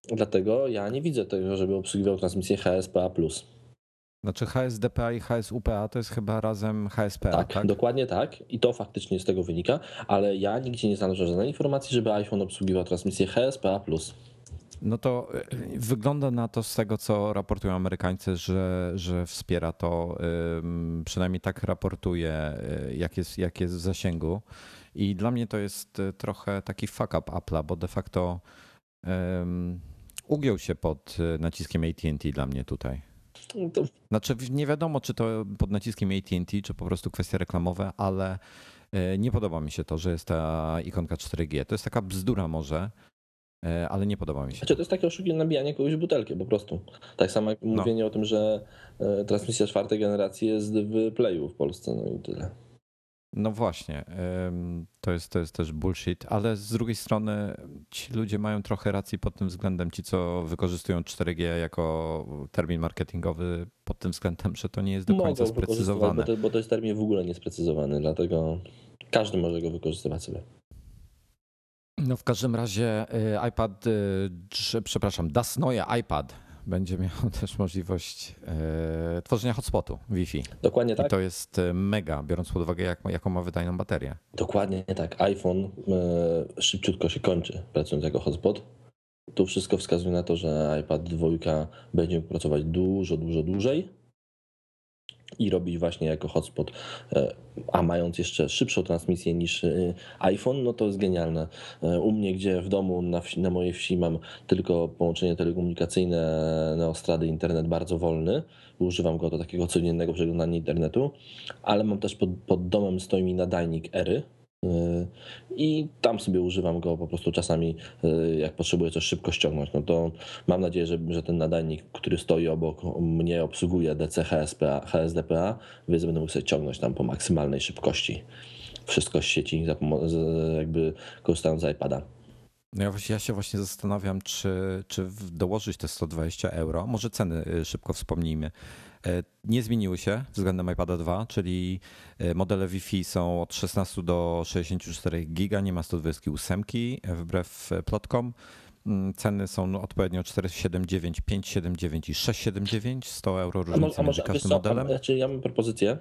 Speaker 2: Dlatego ja nie widzę tego, żeby obsługiwał transmisję HSPA+.
Speaker 1: Znaczy HSDPA i HSUPA to jest chyba razem HSPA,
Speaker 2: tak,
Speaker 1: tak?
Speaker 2: dokładnie tak. I to faktycznie z tego wynika, ale ja nigdzie nie znalazłem żadnej informacji, żeby iPhone obsługiwał transmisję HSPA+.
Speaker 1: No to e, wygląda na to z tego, co raportują Amerykańcy, że, że wspiera to, przynajmniej tak raportuje, e, jak jest, jak jest w zasięgu. I dla mnie to jest e, trochę taki fuck up Apple'a, bo de facto um, ugiął się pod naciskiem AT&T dla mnie tutaj. Znaczy nie wiadomo, czy to pod naciskiem AT&T, czy po prostu kwestie reklamowe, ale nie podoba mi się to, że jest ta ikonka 4G. To jest taka bzdura może, ale nie podoba mi się.
Speaker 2: Znaczy, to jest takie oszukiwanie, nabijanie kogoś butelkę po prostu. Tak samo jak no. mówienie o tym, że e, transmisja czwartej generacji jest w Playu w Polsce, no i tyle.
Speaker 1: No właśnie, to jest, to jest też bullshit, ale z drugiej strony ci ludzie mają trochę racji pod tym względem, ci co wykorzystują 4G jako termin marketingowy, pod tym względem, że to nie jest do końca
Speaker 2: Mogą
Speaker 1: sprecyzowane.
Speaker 2: Bo to, bo to jest termin w ogóle niesprecyzowany, dlatego każdy może go wykorzystywać sobie.
Speaker 1: No w każdym razie y, iPad, y, przepraszam, Das Neue iPad będzie miał też możliwość e, tworzenia hotspotu Wi-Fi.
Speaker 2: Dokładnie tak.
Speaker 1: I to jest e, mega, biorąc pod uwagę, jak, jaką ma wydajną baterię.
Speaker 2: Dokładnie tak. iPhone e, szybciutko się kończy, pracując jako hotspot. Tu wszystko wskazuje na to, że iPad 2 będzie pracować dużo, dużo dłużej i robić właśnie jako hotspot, e, a mając jeszcze szybszą transmisję niż e, iPhone, no to jest genialne. E, u mnie, gdzie w domu na, wsi, na mojej wsi mam tylko połączenie telekomunikacyjne na ostrady internet bardzo wolny, używam go do takiego codziennego przeglądania internetu, ale mam też pod, pod domem stoi mi nadajnik Ery, I tam sobie używam go po prostu czasami, yy, jak potrzebuję coś szybko ściągnąć. No to mam nadzieję, że, że ten nadajnik, który stoi obok mnie, obsługuje DC HSPA, HSDPA, więc będę mógł sobie ciągnąć tam po maksymalnej szybkości wszystko z sieci, jakby korzystając z iPada.
Speaker 1: No ja, ja się właśnie zastanawiam, czy, czy dołożyć te 120 euro. Może ceny y, szybko wspomnijmy. E, nie zmieniły się względem iPada 2, czyli e, modele Wi-Fi są od 16 do 64 giga, nie ma 128 wbrew plotkom. Mm, ceny są odpowiednio 479, 579 i 679, 100 euro różnicy między każdym modelem.
Speaker 2: Znaczy ja mam propozycję,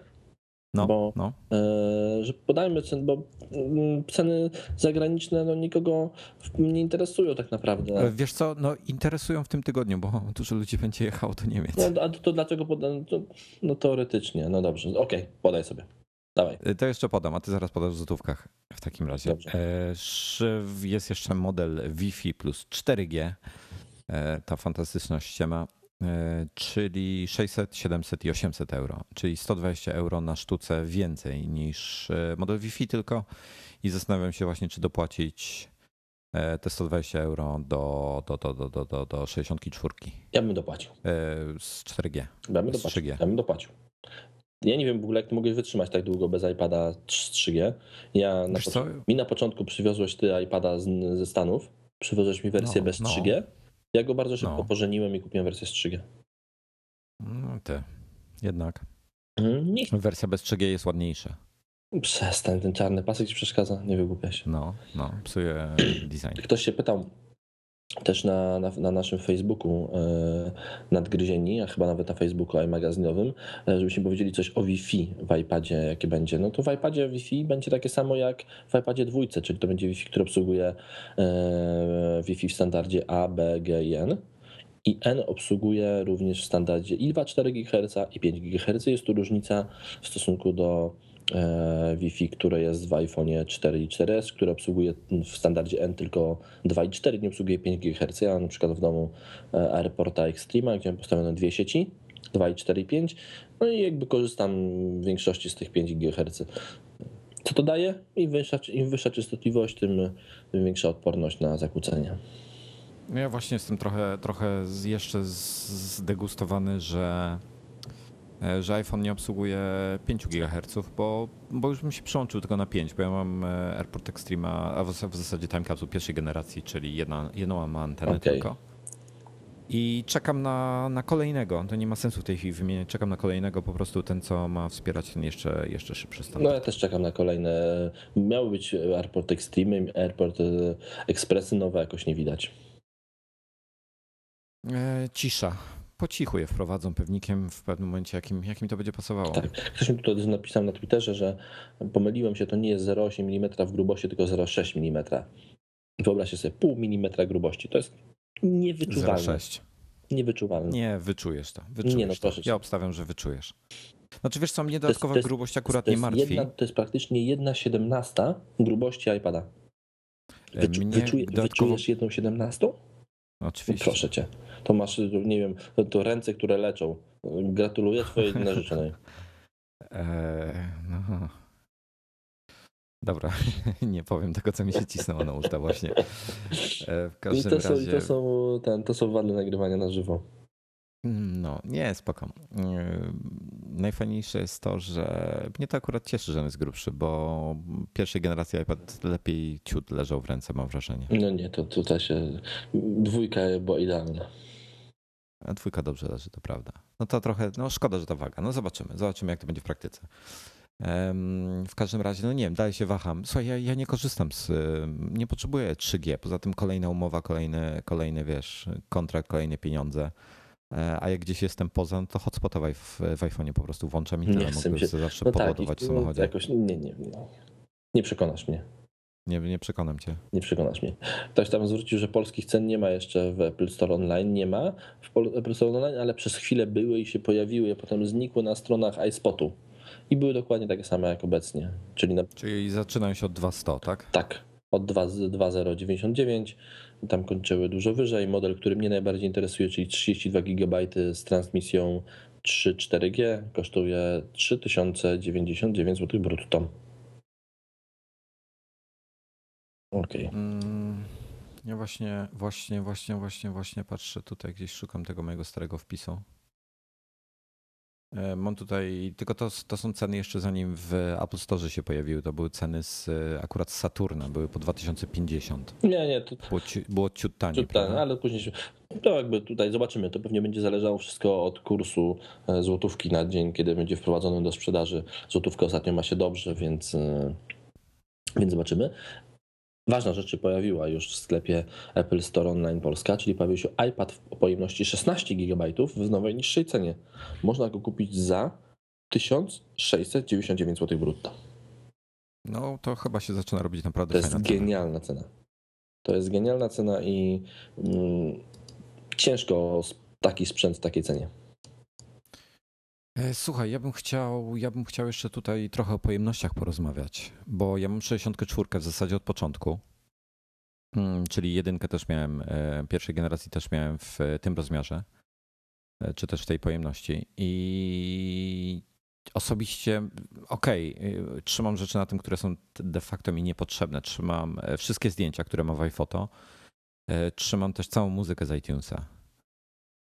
Speaker 2: no, bo no. E, że podajmy cen, bo mm, ceny zagraniczne no, nikogo nie interesują tak naprawdę.
Speaker 1: E, wiesz co, no interesują w tym tygodniu, bo dużo ludzi będzie jechało do Niemiec.
Speaker 2: No, a to dlaczego podam? To, no teoretycznie, no dobrze, okej, okay, podaj sobie. Dawaj.
Speaker 1: E, to jeszcze podam, a ty zaraz podasz w złotówkach w takim razie. Dobrze. Jest jeszcze model Wi-Fi plus 4G. Ta fantastyczna ściema czyli 600, 700 i 800 euro, czyli 120 euro na sztuce więcej niż e, model Wi-Fi tylko i zastanawiam się właśnie, czy dopłacić e, te 120 euro do, do, do, do, do, do, do 64.
Speaker 2: Ja bym dopłacił.
Speaker 1: Z 4G.
Speaker 2: Ja bym dopłacił. 3G. Ja bym dopłacił. Ja nie wiem w ogóle, jak ty mogłeś wytrzymać tak długo bez iPada 3G. Ja na mi na początku przywiozłeś ty iPada z, ze Stanów, przywiozłeś mi wersję no, bez no. 3G ja go bardzo szybko no. pożeniłem i kupiłem wersję z 3G.
Speaker 1: No ty, jednak. Mhm, nie. Wersja bez 3G jest ładniejsza.
Speaker 2: Przestań, ten czarny pasek ci przeszkadza, nie wygłupiaj się.
Speaker 1: No, no, psuje design.
Speaker 2: Ktoś się pytał też na, na, na naszym Facebooku e, nadgryzieni, a chyba nawet na Facebooku iMagazynowym, e, żebyśmy powiedzieli coś o Wi-Fi w iPadzie, jakie będzie. No to w iPadzie Wi-Fi będzie takie samo jak w iPadzie dwójce, czyli to będzie Wi-Fi, obsługuje e, Wi-Fi w standardzie A, B, G i N. I N obsługuje również w standardzie i 2,4 GHz i 5 GHz. Jest tu różnica w stosunku do Wi-Fi, które jest w iPhone 4 i 4S, które obsługuje w standardzie N tylko 2,4, nie obsługuje 5 GHz. Ja na przykład w domu e, AirPorta Extrema, gdzie mam postawione dwie sieci, 2,4 i 5, no i jakby korzystam w większości z tych 5 GHz. Co to daje? Im wyższa, im wyższa częstotliwość, tym większa odporność na zakłócenia.
Speaker 1: Ja właśnie jestem trochę, trochę jeszcze zdegustowany, że E, że iPhone nie obsługuje 5 GHz, bo, bo już bym się przyłączył tylko na 5, bo ja mam e, AirPort Extrema, a w, w zasadzie Time Capsule pierwszej generacji, czyli jedna, jedną mam antenę okay. tylko. I czekam na, na kolejnego. To nie ma sensu w tej chwili wymieniać. Czekam na kolejnego, po prostu ten, co ma wspierać ten jeszcze, jeszcze szybszy standard.
Speaker 2: No ja też czekam na kolejne. Miały być AirPort Extreme, AirPort e, Expressy nowe jakoś nie widać.
Speaker 1: E, cisza po cichu je wprowadzą pewnikiem w pewnym momencie, jakim, jakim to będzie pasowało.
Speaker 2: Tak. Ktoś mi tutaj napisał na Twitterze, że pomyliłem się, to nie jest 0,8 mm w grubości, tylko 0,6 mm. Wyobraźcie sobie, pół milimetra grubości. To jest niewyczuwalne. 0,6. Niewyczuwalne.
Speaker 1: Nie, wyczujesz to. Wyczujesz nie, no proszę to. Ja obstawiam, że wyczujesz. Znaczy wiesz co, mnie dodatkowa to jest, grubość akurat nie martwi.
Speaker 2: Jedna, to jest praktycznie jedna siedemnasta grubości iPada. Wyczu, mnie wyczuje, dodatkowo... Wyczujesz jedną siedemnastą?
Speaker 1: Oczywiście.
Speaker 2: Proszę cię to masz, nie wiem, to ręce, które leczą. Gratuluję twojej narzeczonej.
Speaker 1: Eee, no. Dobra, nie powiem tego, co mi się cisnęło na usta właśnie.
Speaker 2: Eee, w każdym I to razie... są, to są, ten, to są wady nagrywania na żywo.
Speaker 1: No, nie, spoko. Eee, najfajniejsze jest to, że mnie to akurat cieszy, że on jest grubszy, bo pierwszej generacji iPad lepiej ciut leżał w ręce, mam wrażenie.
Speaker 2: No nie, to tutaj się dwójka była idealna.
Speaker 1: A dwójka dobrze leży, to prawda. No to trochę, no szkoda, że ta waga. No zobaczymy, zobaczymy jak to będzie w praktyce. W każdym razie, no nie wiem, dalej się waham. Słuchaj, ja, ja nie korzystam z, nie potrzebuję 3G, poza tym kolejna umowa, kolejne, kolejny, wiesz, kontrakt, kolejne pieniądze. E, a jak gdzieś jestem poza, no to hotspota w, w iPhone'ie po prostu włączam i tyle. Mogę się zawsze no podładować tak, w samochodzie.
Speaker 2: Jakoś, nie, nie, nie, nie przekonasz mnie.
Speaker 1: Nie, nie przekonam cię.
Speaker 2: Nie przekonasz mnie. Ktoś tam zwrócił, że polskich cen nie ma jeszcze w Apple Store Online. Nie ma w Apple Store Online, ale przez chwilę były i się pojawiły, a potem znikły na stronach iSpotu. I były dokładnie takie same jak obecnie. Czyli, na...
Speaker 1: Czyli zaczynają się od 2.100, tak?
Speaker 2: Tak, od 2.099. Tam kończyły dużo wyżej. Model, który mnie najbardziej interesuje, czyli 32 GB z transmisją 3.4G, kosztuje 3099 zł brutto. Okej. Okay. Mm,
Speaker 1: ja właśnie, właśnie, właśnie, właśnie, właśnie patrzę tutaj, gdzieś szukam tego mojego starego wpisu. E, mam tutaj, tylko to, to są ceny jeszcze zanim w Apple Store się pojawiły. To były ceny z akurat z Saturna, były po 2050.
Speaker 2: Nie, nie. To...
Speaker 1: Było, ci, było ciut taniej.
Speaker 2: Ciut taniej, ale później się... To jakby tutaj zobaczymy. To pewnie będzie zależało wszystko od kursu e, złotówki na dzień, kiedy będzie wprowadzony do sprzedaży. Złotówka ostatnio ma się dobrze, więc, e, więc zobaczymy. Ważna rzecz się pojawiła już w sklepie Apple Store Online Polska, czyli pojawił się iPad o pojemności 16 GB w nowej niższej cenie. Można go kupić za 1699 zł brutto.
Speaker 1: No to chyba się zaczyna robić naprawdę
Speaker 2: To jest genialna cena. To jest genialna cena i mm, ciężko taki sprzęt w takiej cenie.
Speaker 1: E, słuchaj, ja bym chciał, ja bym chciał jeszcze tutaj trochę o pojemnościach porozmawiać, bo ja mam 64 w zasadzie od początku. Mm, czyli jedynkę też miałem, e, pierwszej generacji też miałem w tym rozmiarze, e, czy też w tej pojemności. I osobiście, okej, okay, trzymam rzeczy na tym, które są de facto mi niepotrzebne. Trzymam wszystkie zdjęcia, które ma w iPhoto. Trzymam też całą muzykę z iTunesa.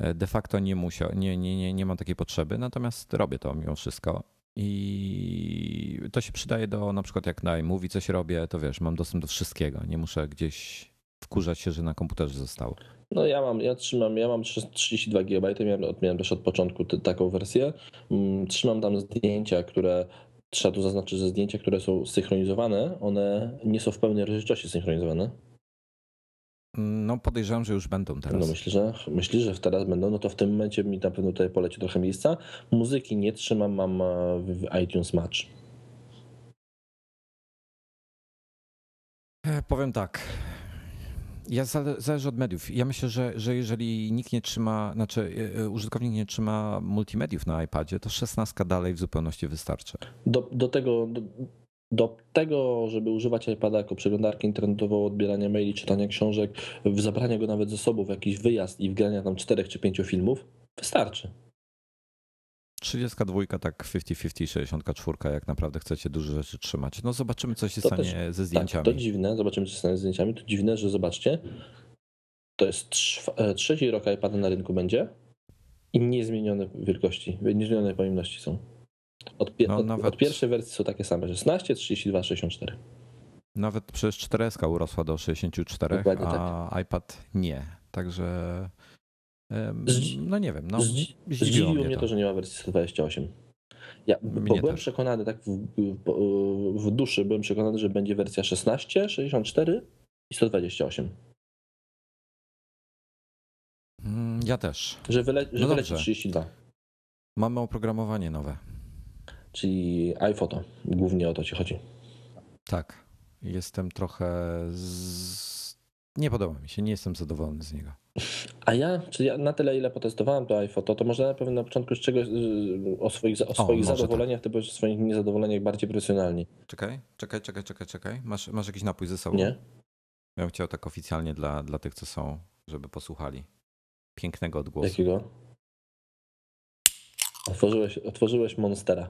Speaker 1: E, de facto nie musiał, nie, nie, nie, nie mam takiej potrzeby, natomiast robię to mimo wszystko. I to się przydaje do na przykład jak na iMovie coś robię, to wiesz, mam dostęp do wszystkiego. Nie muszę gdzieś wkurzać się, że na komputerze zostało.
Speaker 2: No ja mam, ja trzymam, ja mam 32 GB, miałem, miałem też od początku taką wersję. Mm, trzymam tam zdjęcia, które trzeba tu zaznaczyć, że zdjęcia, które są synchronizowane, one nie są w pełnej rozdzielczości synchronizowane.
Speaker 1: No podejrzewam, że już będą teraz.
Speaker 2: No myślę, że myślę, że teraz będą, no to w tym momencie mi na pewno tutaj poleci trochę miejsca. Muzyki nie trzymam, mam e, w iTunes Match.
Speaker 1: E, powiem tak. Ja zależy od mediów. Ja myślę, że, że jeżeli nikt nie trzyma, znaczy e, użytkownik nie trzyma multimediów na iPadzie, to 16 dalej w zupełności wystarczy.
Speaker 2: Do, do tego do do tego, żeby używać iPada jako przeglądarkę internetową, odbierania maili, czytania książek, w zabrania go nawet ze sobą w jakiś wyjazd i wgrania tam czterech czy pięciu filmów, wystarczy.
Speaker 1: 32 tak 50-50, 64, jak naprawdę chcecie dużo rzeczy trzymać. No zobaczymy, co się to stanie też, ze zdjęciami.
Speaker 2: Tak, to dziwne, zobaczymy, co się stanie ze zdjęciami. To dziwne, że zobaczcie, to jest e, trzeci rok iPada na rynku będzie i niezmienione wielkości, niezmienione pojemności są. Od, no, od, nawet... od, pierwszej wersji są takie same, 16, 32, 64.
Speaker 1: Nawet przez 4S urosła do 64, Dokładnie a tak. iPad nie. Także no nie wiem. No,
Speaker 2: Zdzi zdziwiło, mnie, mnie to. to. że nie ma wersji 128. Ja bo byłem też. przekonany, tak w, w, w, duszy byłem przekonany, że będzie wersja 16, 64 i 128.
Speaker 1: Mm, ja też.
Speaker 2: Że, wyle, że no wyleci 32.
Speaker 1: Mamy oprogramowanie nowe
Speaker 2: czyli iPhoto. Głównie o to ci chodzi.
Speaker 1: Tak. Jestem trochę. Z... Nie podoba mi się, nie jestem zadowolony z niego.
Speaker 2: A ja, czy ja na tyle, ile potestowałem to iPhoto, to może na pewno na początku z czegoś o swoich, o swoich o, zadowoleniach, tak. ty powiesz o swoich niezadowoleniach bardziej profesjonalnie.
Speaker 1: Czekaj, czekaj, czekaj, czekaj, czekaj. Masz, masz jakiś napój ze sobą?
Speaker 2: Nie.
Speaker 1: Ja bym chciał tak oficjalnie dla, dla tych, co są, żeby posłuchali. Pięknego odgłosu.
Speaker 2: Jakiego? Otworzyłeś, otworzyłeś Monstera.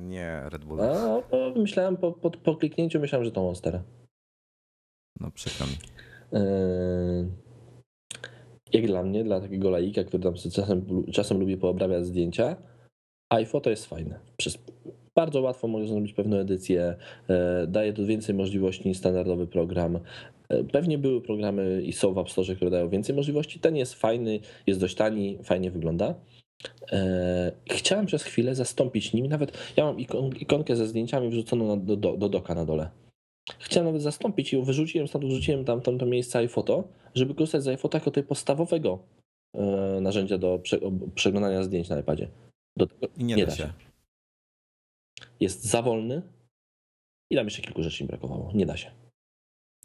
Speaker 1: Nie Red Bull.
Speaker 2: A, myślałem po, po, po, kliknięciu, myślałem, że to Monster.
Speaker 1: No przykro mi.
Speaker 2: Yy, jak dla mnie, dla takiego laika, który tam czasem, czasem lubi poobrabiać zdjęcia, iPhoto jest fajne. Przez bardzo łatwo można zrobić pewną edycję, e, daje tu więcej możliwości niż standardowy program. E, pewnie były programy i są w App Store, które dają więcej możliwości. Ten jest fajny, jest dość tani, fajnie wygląda. E, chciałem przez chwilę zastąpić nim, nawet ja mam ikonkę ze zdjęciami wrzuconą do, do, do doka na dole. Chciałem nawet zastąpić ją, wyrzuciłem stąd, wrzuciłem tam, tam to miejsce iPhoto, żeby korzystać z iPhoto jako tej podstawowego narzędzia do przeglądania zdjęć na iPadzie.
Speaker 1: Do tego I nie, nie da się. się
Speaker 2: jest za wolny i nam jeszcze kilku rzeczy mi brakowało. Nie da się.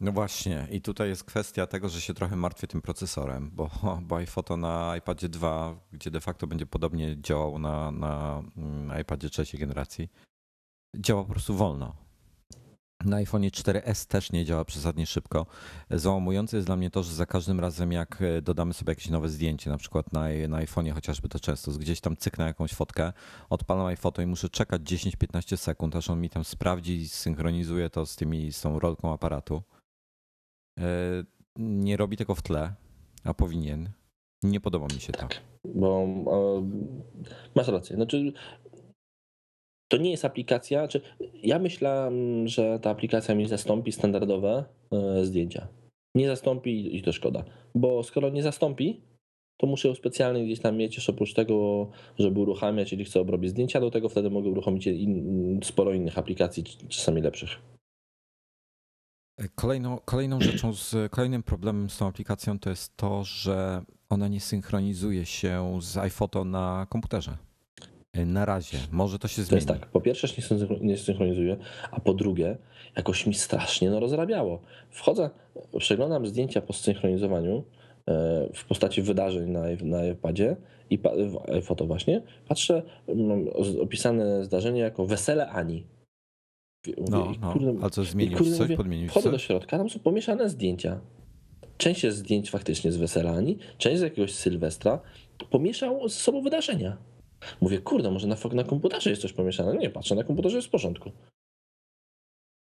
Speaker 1: No właśnie, i tutaj jest kwestia tego, że się trochę martwię tym procesorem, bo, bo iPhoto na iPadzie 2, gdzie de facto będzie podobnie działał na, na mm, iPadzie trzeciej generacji, działa po prostu wolno. Na iPhone 4S też nie działa przesadnie szybko. Załamujące jest dla mnie to, że za każdym razem jak e, dodamy sobie jakieś nowe zdjęcie, na przykład na, na iPhone'ie chociażby to często, gdzieś tam cyknę jakąś fotkę, odpalam iPhoto i muszę czekać 10-15 sekund, aż on mi tam sprawdzi i synchronizuje to z, tymi, z tą rolką aparatu. E, nie robi tego w tle, a powinien. Nie podoba mi się to. Tak,
Speaker 2: bo masz rację. Znaczy, to nie jest aplikacja, czy ja myślałem, że ta aplikacja mi zastąpi standardowe e, zdjęcia. Nie zastąpi i to szkoda, bo skoro nie zastąpi, to muszę ją specjalnie gdzieś tam mieć, jeszcze oprócz tego, żeby uruchamiać, jeżeli chcę obrobić zdjęcia, do tego wtedy mogę uruchomić in, sporo innych aplikacji, czasami lepszych.
Speaker 1: Kolejną, kolejną rzeczą, z, kolejnym problemem z tą aplikacją to jest to, że ona nie synchronizuje się z iPhoto na komputerze. E, na razie. Może to się zmieni.
Speaker 2: To jest tak, po pierwsze się nie synchronizuje, a po drugie jakoś mi strasznie no rozrabiało. Wchodzę, przeglądam zdjęcia po synchronizowaniu e, w postaci wydarzeń na, na iPadzie i foto właśnie, patrzę, mam opisane zdarzenie jako wesele Ani.
Speaker 1: Mówię, no, no. Kurde, a co zmienił coś? Mówię, podmienił
Speaker 2: Wchodzę do środka, tam są pomieszane zdjęcia. Część jest zdjęć faktycznie z wesela Ani, część z jakiegoś Sylwestra. Pomieszał ze sobą wydarzenia. Mówię, kurde, może na, na komputerze jest coś pomieszane. Nie, patrzę, na komputerze jest w porządku.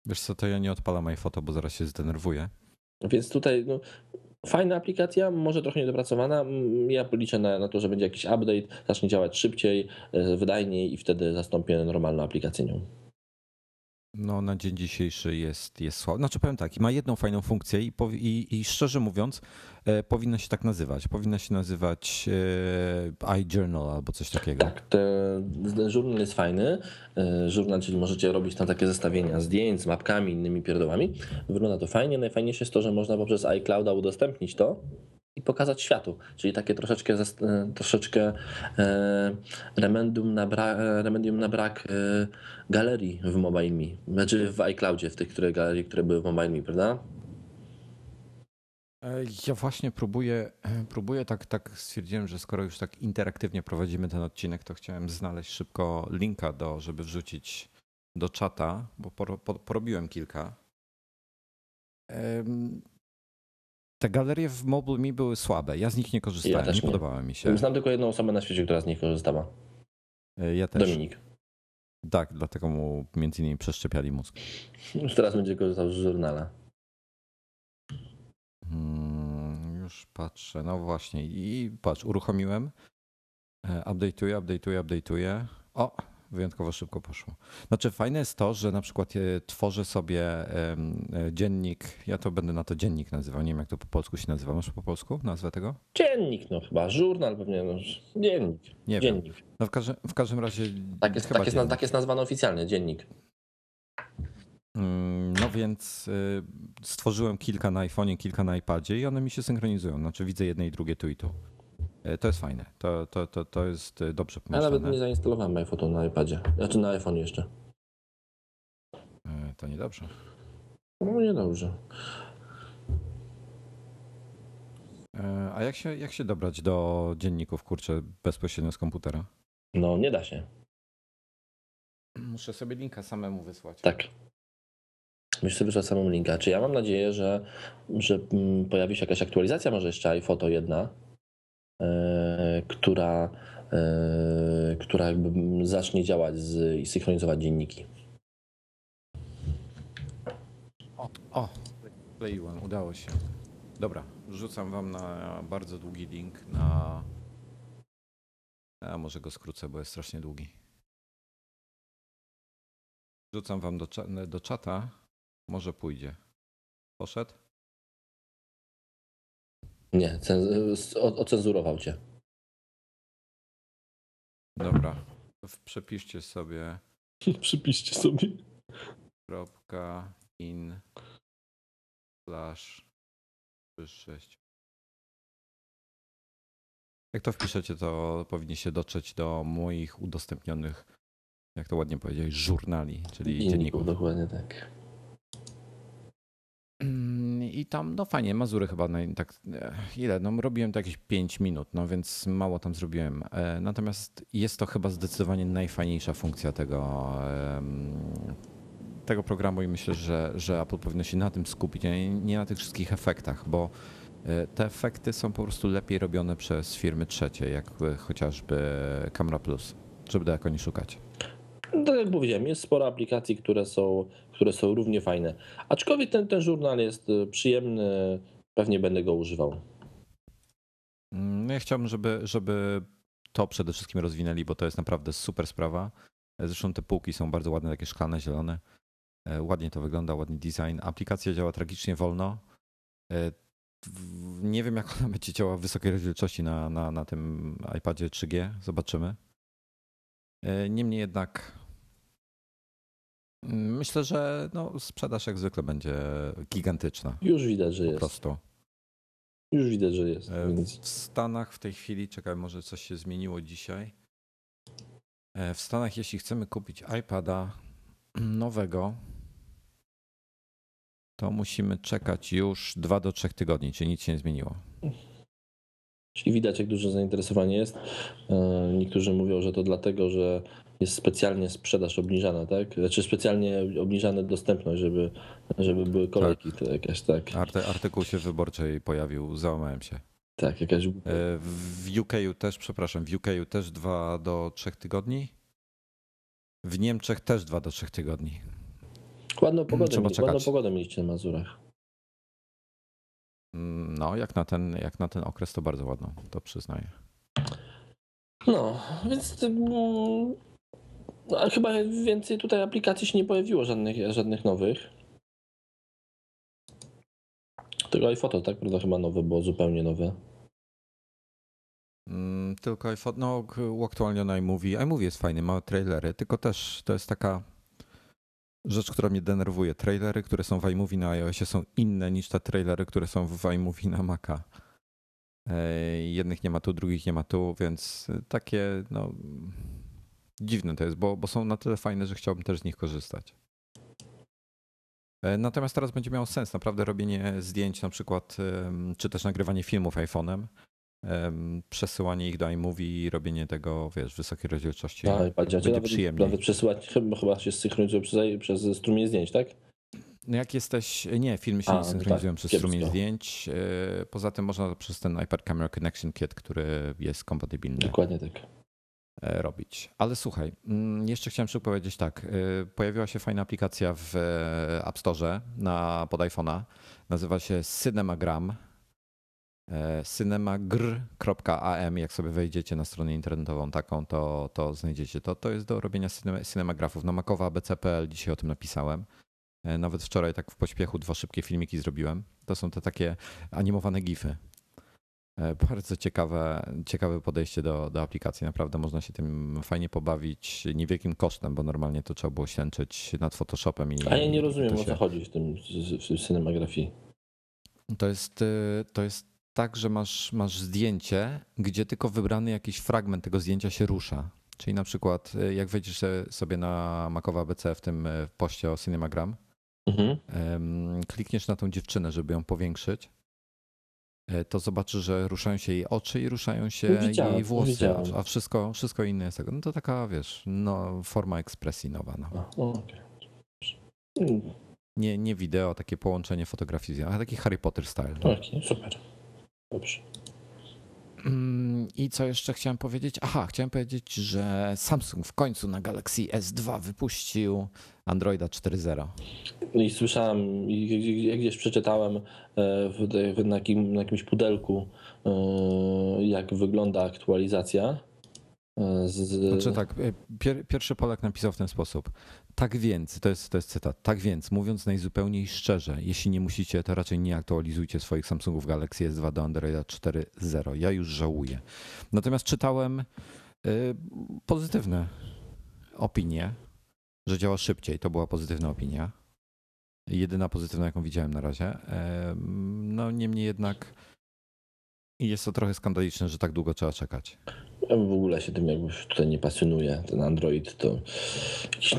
Speaker 1: Wiesz co, to ja nie odpalam iPhoto, bo zaraz się zdenerwuję.
Speaker 2: Więc tutaj no, fajna aplikacja, może trochę niedopracowana. Ja liczę na, na to, że będzie jakiś update, zacznie działać szybciej, e, wydajniej i wtedy zastąpię normalną aplikację nią.
Speaker 1: No, na dzień dzisiejszy jest, jest słaby. Znaczy powiem tak, ma jedną fajną funkcję i, i, i szczerze mówiąc, e, się tak nazywać. Powinna się nazywać e, iJournal albo coś takiego.
Speaker 2: Tak, ten żurnal jest fajny. E, żurnal, czyli możecie robić tam takie zestawienia zdjęć z mapkami, innymi pierdołami. Wygląda to fajnie. Najfajniejsze jest to, że można poprzez iClouda udostępnić to i pokazać światu. Czyli takie troszeczkę, e, troszeczkę e, remedium, na brak, remedium na brak e, galerii w MobileMe. Znaczy w iCloudzie, w tych które, galerii, które były w MobileMe, prawda?
Speaker 1: Ja właśnie próbuję, próbuję tak, tak stwierdziłem, że skoro już tak interaktywnie prowadzimy ten odcinek, to chciałem znaleźć szybko linka, do, żeby wrzucić do czata, bo porobiłem kilka. Te galerie w MobileMe były słabe. Ja z nich nie korzystałem, ja nie, nie podobały mi się.
Speaker 2: Znam tylko jedną osobę na świecie, która z nich korzystała.
Speaker 1: E, ja też.
Speaker 2: Dominik.
Speaker 1: Tak, dlatego mu między innymi przeszczepiali mózg.
Speaker 2: Już teraz będzie korzystał z żurnala.
Speaker 1: Hmm, już patrzę. No właśnie. I patrz, uruchomiłem. E, update'uję, update'uję, update'uję. O, wyjątkowo szybko poszło. Znaczy fajne jest to, że na przykład e, tworzę sobie e, dziennik, ja to będę na to dziennik nazywał, nie wiem jak to po polsku się nazywa. Masz po polsku nazwę tego?
Speaker 2: Dziennik, no chyba, żurnal pewnie, no, dziennik.
Speaker 1: Nie
Speaker 2: dziennik.
Speaker 1: Wiem. No w, każdym, w każdym razie...
Speaker 2: Tak jest, tak, jest, tak jest nazwany oficjalnie, dziennik.
Speaker 1: Mm, no więc y, stworzyłem kilka na iPhone'ie, kilka na iPadzie i one mi się synchronizują. Znaczy widzę jedne i drugie tu i tu. E, to jest fajne. To, to, to, to jest e, dobrze pomyślane.
Speaker 2: Ja nawet nie zainstalowałem iPhoto na iPadzie. Znaczy na iPhone jeszcze.
Speaker 1: E, to niedobrze.
Speaker 2: No niedobrze.
Speaker 1: A jak się, jak się dobrać do dzienników, kurczę, bezpośrednio z komputera?
Speaker 2: No, nie da się.
Speaker 1: Muszę sobie linka samemu wysłać.
Speaker 2: Tak. Musisz sobie wysłać samemu linka. Czy ja mam nadzieję, że, że mm, pojawi się jakaś aktualizacja, może jeszcze iPhoto jedna, która, e, która jakby zacznie działać z, i synchronizować dzienniki.
Speaker 1: O, o, kleiłem, udało się. Dobra, rzucam wam na bardzo długi link na, A może go skrócę, bo jest strasznie długi. Rzucam wam do, do czata. Może pójdzie. Poszedł?
Speaker 2: Nie, cen- o- ocenzurował cię.
Speaker 1: Dobra. W- Przepiszcie sobie
Speaker 2: Przypiszcie sobie.
Speaker 1: kropka in slash 6. Jak to wpiszecie, to powinniście dotrzeć do moich udostępnionych, jak to ładnie powiedziałeś, żurnali, czyli dzienników.
Speaker 2: Dzienników, dokładnie tak.
Speaker 1: I tam, no fajnie, Mazury chyba naj, tak, e, ile, no robiłem to jakieś 5 minut, no więc mało tam zrobiłem. E, Natomiast jest to chyba zdecydowanie najfajniejsza funkcja tego, tego programu i myślę, że, że Apple powinno się na tym skupić, a nie, na tych wszystkich efektach, bo e, te efekty są po prostu lepiej robione przez firmy trzecie, jak chociażby Camera Plus, żeby daleko nie szukać.
Speaker 2: No, tak jak powiedziałem, jest sporo aplikacji, które są, które są równie fajne. Aczkolwiek ten, ten żurnal jest y, przyjemny, pewnie będę go używał.
Speaker 1: Mm, ja chciałbym, żeby, żeby to przede wszystkim rozwinęli, bo to jest naprawdę super sprawa. Zresztą te półki są bardzo ładne, takie szklane, zielone. E, Ładnie to wygląda, ładny design. Aplikacja działa tragicznie wolno. E, Nie wiem, jak ona będzie działała w wysokiej rozdzielczości na, na, na tym iPadzie 3G. Zobaczymy. E, Niemniej jednak myślę, że no, sprzedaż jak zwykle będzie gigantyczna.
Speaker 2: Już widać, że
Speaker 1: Po
Speaker 2: jest.
Speaker 1: prostu.
Speaker 2: Już widać, że jest.
Speaker 1: E, W Stanach w tej chwili, czekaj, może coś się zmieniło dzisiaj. E, W Stanach, jeśli chcemy kupić iPada nowego, to musimy czekać już 2 do 3 tygodni, czyli nic się nie zmieniło.
Speaker 2: Czyli widać, jak duże zainteresowanie jest. E, Niektórzy mówią, że to dlatego, że jest specjalnie sprzedaż obniżana, tak? Znaczy specjalnie obniżana dostępność, żeby, żeby były kolejki to jakaś, tak.
Speaker 1: Arty, artykuł się wyborczej pojawił, załamałem się.
Speaker 2: Tak, jakaś.
Speaker 1: E, W UK też, przepraszam, w UK też 2 do 3 tygodni. W Niemczech też 2 do 3 tygodni.
Speaker 2: Ładną pogodę,
Speaker 1: trzeba
Speaker 2: ładną pogodę mieliście na Mazurach.
Speaker 1: Mm, No, jak na ten, jak na ten okres to bardzo ładną, to przyznaję.
Speaker 2: No, więc mm, no, a chyba więcej tutaj aplikacji się nie pojawiło, żadnych, żadnych nowych. Tego iPhoto, tak? Prawda, chyba nowe było, zupełnie nowe.
Speaker 1: Mm, Tylko iPhone, no uaktualnione iMovie. iMovie jest fajny, ma trailery, tylko też to jest taka rzecz, która mnie denerwuje. Trailery, które są w iMovie na iOSie są inne niż te trailery, które są w iMovie na Maca. Jednych nie ma tu, drugich nie ma tu, więc takie no dziwne to jest, bo, bo są na tyle fajne, że chciałbym też z nich korzystać. E, Natomiast teraz będzie miało sens naprawdę robienie zdjęć na przykład, czy też nagrywanie filmów iPhone'em, em, przesyłanie ich do iMovie i robienie tego, wiesz, w wysokiej rozdzielczości.
Speaker 2: IPadzie.
Speaker 1: będzie
Speaker 2: nawet,
Speaker 1: przyjemniej.
Speaker 2: nawet przesyłać, chyba, chyba się synchronizuje przez, przez strumień zdjęć, tak?
Speaker 1: No jak jesteś, nie, filmy się
Speaker 2: A,
Speaker 1: nie
Speaker 2: no
Speaker 1: synchronizują
Speaker 2: tak,
Speaker 1: przez
Speaker 2: kiepsko.
Speaker 1: strumień zdjęć. e, Poza tym można przez ten iPad Camera Connection Kit, który jest kompatybilny.
Speaker 2: Dokładnie tak.
Speaker 1: E, robić. Ale słuchaj, mm, jeszcze chciałem szybko powiedzieć tak. e, Pojawiła się fajna aplikacja w e, App Store na, pod iPhone'a. Nazywa się Cinemagram. Cinemagr.am. Jak sobie wejdziecie na stronę internetową taką, to, to znajdziecie to. To jest do robienia cinema, cinemagrafów. Na Macowa ABC.pl dzisiaj o tym napisałem. Nawet wczoraj tak w pośpiechu dwa szybkie filmiki zrobiłem. To są te takie animowane gify. E, Bardzo ciekawe, ciekawe podejście do, do aplikacji. Naprawdę można się tym fajnie pobawić niewielkim kosztem, bo normalnie to trzeba było ślęczyć nad Photoshopem. I,
Speaker 2: A ja nie rozumiem,
Speaker 1: to
Speaker 2: o
Speaker 1: się-
Speaker 2: co chodzi w tym w, cinematografii.
Speaker 1: To jest, y, to jest tak, że masz, masz zdjęcie, gdzie tylko wybrany jakiś fragment tego zdjęcia się rusza. Czyli na przykład, y, jak wejdziesz sobie na Macowa ABC w tym y, poście o Cinemagram,
Speaker 2: Mhm.
Speaker 1: klikniesz na tą dziewczynę, żeby ją powiększyć, to zobaczysz, że ruszają się jej oczy i ruszają się
Speaker 2: Widziałem,
Speaker 1: jej włosy,
Speaker 2: widziałem.
Speaker 1: a wszystko, wszystko inne jest tego. No to taka, wiesz, no, forma ekspresji nowa. No.
Speaker 2: A, o, okej. Mm,
Speaker 1: Nie, nie wideo, takie połączenie fotografii, z- a taki Harry Potter style. No.
Speaker 2: Okej, super. Dobrze.
Speaker 1: Mm, I co jeszcze chciałem powiedzieć? Aha, chciałem powiedzieć, że Samsung w końcu na Galaxy S2 wypuścił Androida 4.0.
Speaker 2: No I słyszałem, i gdzie- gdzieś przeczytałem e, w, w, na, jakim, na jakimś pudelku, e, jak wygląda aktualizacja. E, z...
Speaker 1: Znaczy tak, pier, pierwszy Polak napisał w ten sposób. Tak więc, to jest, to jest cytat, tak więc, mówiąc najzupełniej szczerze, jeśli nie musicie, to raczej nie aktualizujcie swoich Samsungów Galaxy S2 do Androida 4.0. Ja już żałuję. Natomiast czytałem y, pozytywne opinie, że działa szybciej. To była pozytywna opinia. Jedyna pozytywna, jaką widziałem na razie. No niemniej jednak jest to trochę skandaliczne, że tak długo trzeba czekać.
Speaker 2: Ja w ogóle się tym jakby tutaj nie pasjonuje. Ten Android to jakiś...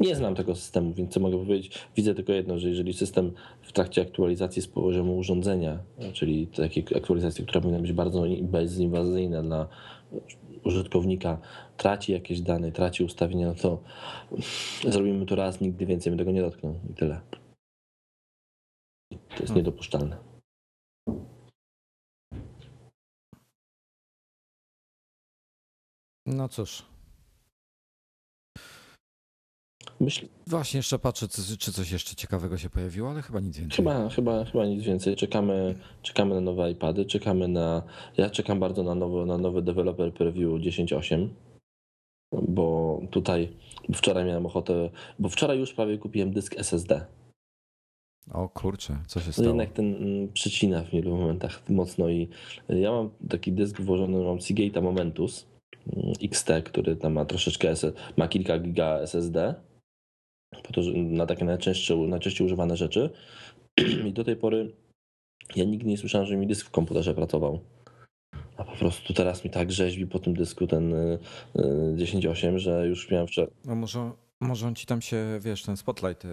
Speaker 2: Nie znam tego systemu, więc co mogę powiedzieć? Widzę tylko jedno, że jeżeli system w trakcie aktualizacji z poziomu urządzenia, czyli takiej aktualizacji, która powinna być bardzo bezinwazyjna dla użytkownika, traci jakieś dane, traci ustawienia, no to zrobimy to raz, nigdy więcej my tego nie dotkną i tyle. To jest hmm. niedopuszczalne.
Speaker 1: No cóż.
Speaker 2: Myśl...
Speaker 1: Właśnie jeszcze patrzę, czy coś jeszcze ciekawego się pojawiło, ale chyba nic więcej.
Speaker 2: Chyba, chyba, chyba nic więcej. Czekamy, czekamy na nowe iPady, czekamy na. Ja czekam bardzo na nowy, na nowy developer preview 10.8, bo tutaj wczoraj miałem ochotę, bo wczoraj już prawie kupiłem dysk SSD.
Speaker 1: O kurczę, co się
Speaker 2: no
Speaker 1: stało?
Speaker 2: No jednak ten mm, przycina w wielu momentach mocno i ja mam taki dysk włożony, mam Seagate'a Momentus XT, który tam ma troszeczkę, ma kilka giga SSD, po to, na takie najczęściej używane rzeczy. I do tej pory ja nigdy nie słyszałem, że mi dysk w komputerze pracował. A po prostu teraz mi tak rzeźbi po tym dysku ten 10.8, y, y, że już miałem wczoraj.
Speaker 1: No może może on ci tam się, wiesz, ten spotlight y,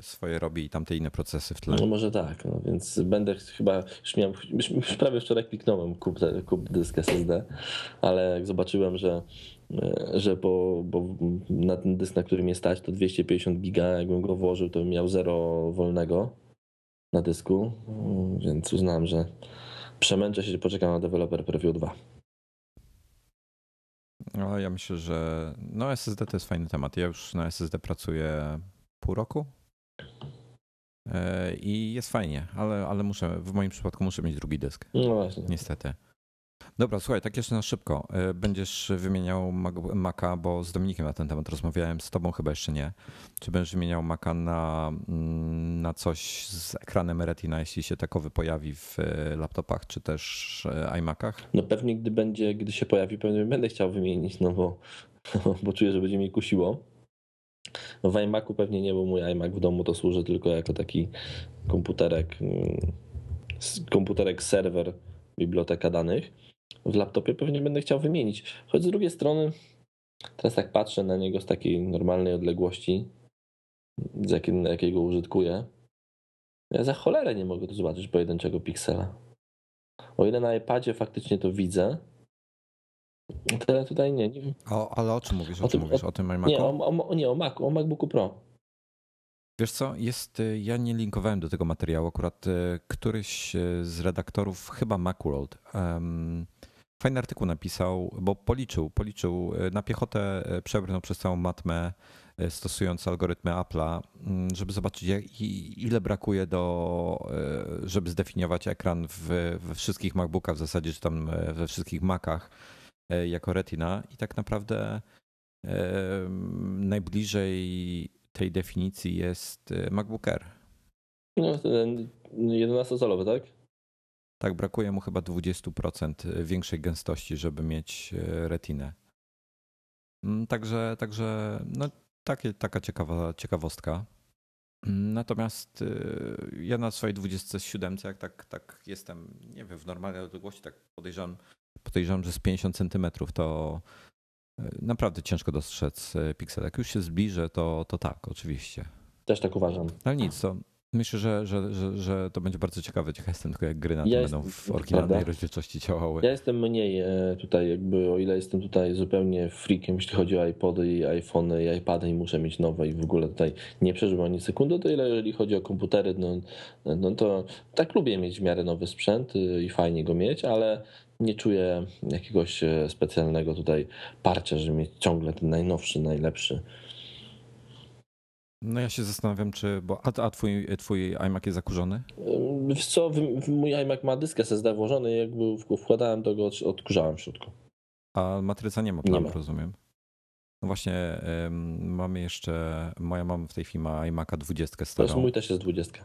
Speaker 1: swoje robi i tam te inne procesy w tle.
Speaker 2: No może tak, no więc będę chyba, już, miałem, już prawie wczoraj kliknąłem kup, kup dysk SSD, ale jak zobaczyłem, że, y, że bo, bo na ten dysk, na którym jest stać, to 250 giga, jakbym go włożył, to bym miał zero wolnego na dysku, więc uznałem, że przemęczę się, poczekam na developer Preview 2.
Speaker 1: No, ja myślę, że no SSD to jest fajny temat. Ja już na SSD pracuję pół roku e, i jest fajnie, ale, ale muszę, w moim przypadku muszę mieć drugi dysk.
Speaker 2: No właśnie.
Speaker 1: Niestety. Dobra, słuchaj, tak jeszcze na szybko. E, będziesz wymieniał Maca, bo z Dominikiem na ten temat rozmawiałem, z tobą chyba jeszcze nie. Czy będziesz wymieniał Maca na, mm, na coś z ekranem Retina, jeśli się takowy pojawi w e, laptopach, czy też e, iMacach?
Speaker 2: No pewnie, gdy będzie, gdy się pojawi, pewnie będę chciał wymienić, no bo, bo czuję, że będzie mi kusiło. No w iMacu pewnie nie, bo mój iMac w domu to służy tylko jako taki komputerek, mm, komputerek serwer, biblioteka danych w laptopie pewnie będę chciał wymienić. Choć z drugiej strony, teraz tak patrzę na niego z takiej normalnej odległości, z jakiej, jakiego użytkuję. Ja za cholerę nie mogę tu zobaczyć pojedynczego piksela. O ile na iPadzie faktycznie to widzę, tyle tutaj nie. nie.
Speaker 1: O, ale o czym mówisz? O, o czym tym, mówisz? O, o tym iMacu?
Speaker 2: Nie, o, o, nie, o Macu, o MacBooku Pro.
Speaker 1: Wiesz co, jest, y, ja nie linkowałem do tego materiału, akurat y, któryś y, z redaktorów, chyba Macworld, um, fajny artykuł napisał, bo policzył, policzył, na piechotę przebrnął przez całą matmę, stosując algorytmy Apple'a, mm, żeby zobaczyć jak, ile brakuje do, żeby zdefiniować ekran w, we wszystkich MacBookach, w zasadzie czy tam we wszystkich Macach jako Retina i tak naprawdę najbliżej tej definicji jest MacBook Air.
Speaker 2: No, 11-calowy, tak?
Speaker 1: Tak, brakuje mu chyba 20% większej gęstości, żeby mieć y, retinę. Mm, także, także no, takie, taka ciekawa ciekawostka. Mm, natomiast y, ja na swojej 27, jak tak, tak jestem, nie wiem, w normalnej odległości, tak podejrzewam, podejrzewam, że z 50 centymetrów to Naprawdę ciężko dostrzec piksel. Jak już się zbliżę, to, to tak, oczywiście.
Speaker 2: Też tak uważam.
Speaker 1: Ale nic, to myślę, że, że, że, że to będzie bardzo ciekawe. Ciekaw jestem tylko jak gry na ja będą w oryginalnej prawda? rozdzielczości działały.
Speaker 2: Ja jestem mniej e, tutaj jakby, o ile jestem tutaj zupełnie freakiem, jeśli chodzi o iPody i iPhony i iPady i muszę mieć nowe i w ogóle tutaj nie przeżywam ani sekundy, to ile jeżeli chodzi o komputery, no, no to tak lubię mieć w miarę nowy sprzęt y, i fajnie go mieć, ale nie czuję jakiegoś e, specjalnego tutaj parcia, żeby mieć ciągle ten najnowszy, najlepszy.
Speaker 1: No ja się zastanawiam, czy. Bo, a, a twój, twój iMac jest zakurzony?
Speaker 2: Wiesz co, mój iMac ma dysk SSD włożony, jakby wkładałem to go, odkurzałem w środku.
Speaker 1: A matryca nie ma
Speaker 2: Nie ma.
Speaker 1: rozumiem. No właśnie, em, mamy jeszcze, moja mama w tej chwili ma iMac'a 20
Speaker 2: To jest
Speaker 1: starą.
Speaker 2: mój też jest 20.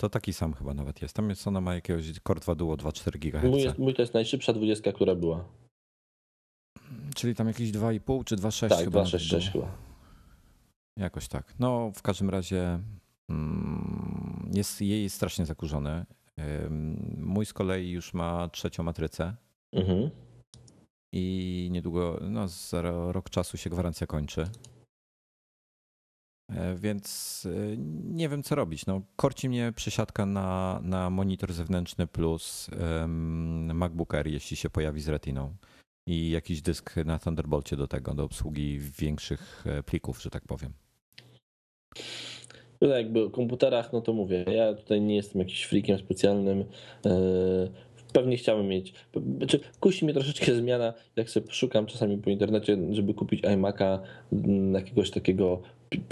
Speaker 1: To taki sam chyba nawet jest. Tam jest, ona ma jakiegoś Core 2 Duo 2,4 GHz.
Speaker 2: Mój, jest, mój to jest najszybsza 20, która była.
Speaker 1: Czyli tam jakieś 2,5 czy 2,6
Speaker 2: Tak,
Speaker 1: chyba.
Speaker 2: 266
Speaker 1: było.
Speaker 2: chyba.
Speaker 1: Jakoś tak. No, w każdym razie mm, jest, jej jest strasznie zakurzony. Mój z kolei już ma trzecią matrycę
Speaker 2: Mhm.
Speaker 1: i niedługo, no za ro- rok czasu się gwarancja kończy. E, Więc e, nie wiem, co robić. No, korci mnie przesiadka na, na monitor zewnętrzny plus MacBook Air, jeśli się pojawi z Retiną. I jakiś dysk na Thunderbolcie do tego, do obsługi większych e, plików, że tak powiem.
Speaker 2: Tutaj jakby o komputerach, no to mówię, ja tutaj nie jestem jakiś freakiem specjalnym. Yy, Pewnie chciałbym mieć. Znaczy, kusi mnie troszeczkę zmiana, jak sobie szukam czasami po internecie, żeby kupić iMac'a mm, jakiegoś takiego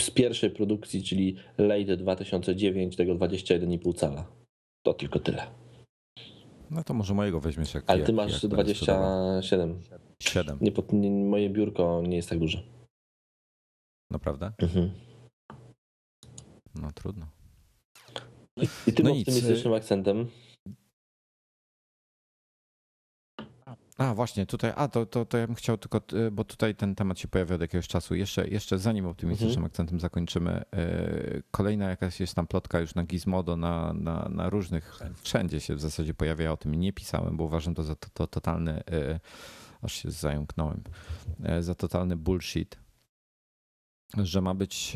Speaker 2: z pierwszej produkcji, czyli late 2009, tego 21,5 cala. To tylko tyle.
Speaker 1: No to może mojego weźmiesz jak
Speaker 2: Ale
Speaker 1: jak,
Speaker 2: ty masz
Speaker 1: jak będę sprzedawał.
Speaker 2: 27.
Speaker 1: 7,
Speaker 2: Nie, nie, moje biurko nie jest tak duże.
Speaker 1: naprawdę?
Speaker 2: Mhm.
Speaker 1: No trudno.
Speaker 2: I tym
Speaker 1: No nic,
Speaker 2: optymistycznym akcentem.
Speaker 1: A właśnie, tutaj, a to, to, to ja bym chciał tylko, e, bo tutaj ten temat się pojawia od jakiegoś czasu. Jeszcze, jeszcze zanim optymistycznym
Speaker 2: Mhm.
Speaker 1: akcentem zakończymy, e, kolejna jakaś jest tam plotka już na Gizmodo, na, na, na różnych, wszędzie się w zasadzie pojawia o tym. Nie pisałem, bo uważam to za to, to totalny, aż się zająknąłem, za totalny bullshit, że ma być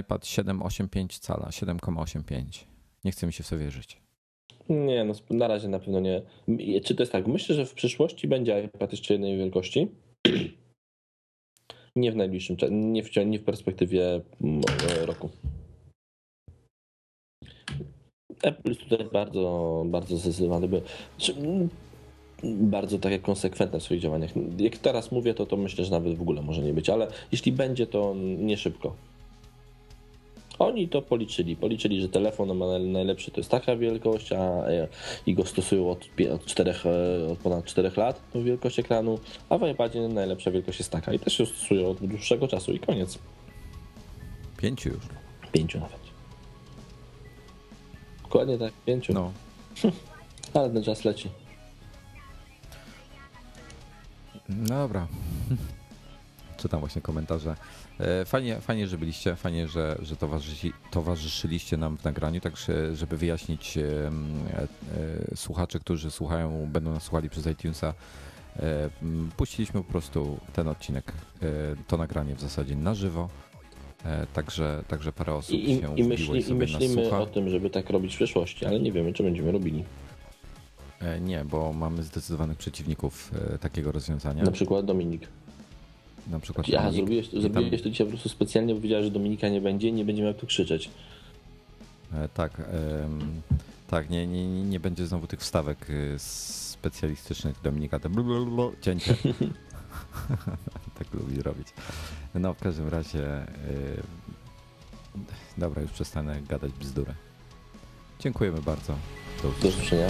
Speaker 1: iPad 7,85 cala, 7,85. Nie chce mi się w to wierzyć.
Speaker 2: Nie, no na razie na pewno nie. Czy to jest tak? Myślę, że w przyszłości będzie iPad jeszcze jednej wielkości. Nie w najbliższym czasie, nie w, nie w perspektywie mm, roku. Apple jest tutaj bardzo, bardzo zdecydowany, bardzo takie konsekwentne w swoich działaniach. Jak teraz mówię, to, to myślę, że nawet w ogóle może nie być, ale jeśli będzie, to nie szybko. Oni to policzyli. Policzyli, że telefon najlepszy to jest taka wielkość, a e, i go stosują od, od, czterech, e, od ponad 4 lat, tą wielkość ekranu, a w iPadzie najlepsza wielkość jest taka i też się stosują od dłuższego czasu i koniec.
Speaker 1: Pięciu już.
Speaker 2: Pięciu nawet. Dokładnie tak, pięciu.
Speaker 1: No,
Speaker 2: Ale ten czas leci.
Speaker 1: Dobra. Czytam właśnie komentarze. E, Fajnie, fajnie że byliście, fajnie, że, że towarzyszyli, towarzyszyliście nam w nagraniu, tak że- żeby wyjaśnić e, e, słuchaczy, którzy słuchają, będą nas słuchali przez iTunesa, puściliśmy po prostu ten odcinek, to nagranie w zasadzie na żywo, także, także parę osób
Speaker 2: I,
Speaker 1: się
Speaker 2: i, myśli,
Speaker 1: i
Speaker 2: myślimy o tym, żeby tak robić w przyszłości, ale nie wiemy, czy będziemy robili.
Speaker 1: E, Nie, bo mamy zdecydowanych przeciwników e, takiego rozwiązania.
Speaker 2: Na przykład Dominik.
Speaker 1: Na przykład
Speaker 2: Aha,
Speaker 1: Dominik.
Speaker 2: zrobiłeś,
Speaker 1: tam-
Speaker 2: zrobiłeś to dzisiaj po prostu specjalnie, bo wiedziałeś, że Dominika nie będzie i nie będzie miał tu krzyczeć.
Speaker 1: E, Tak, tak, nie, nie, nie- będzie znowu tych wstawek specjalistycznych Dominika, te blablabla, cięcie. tak lubi robić. No w każdym razie, dobra, już przestanę gadać bzdury. Dziękujemy bardzo. Do usłyszenia.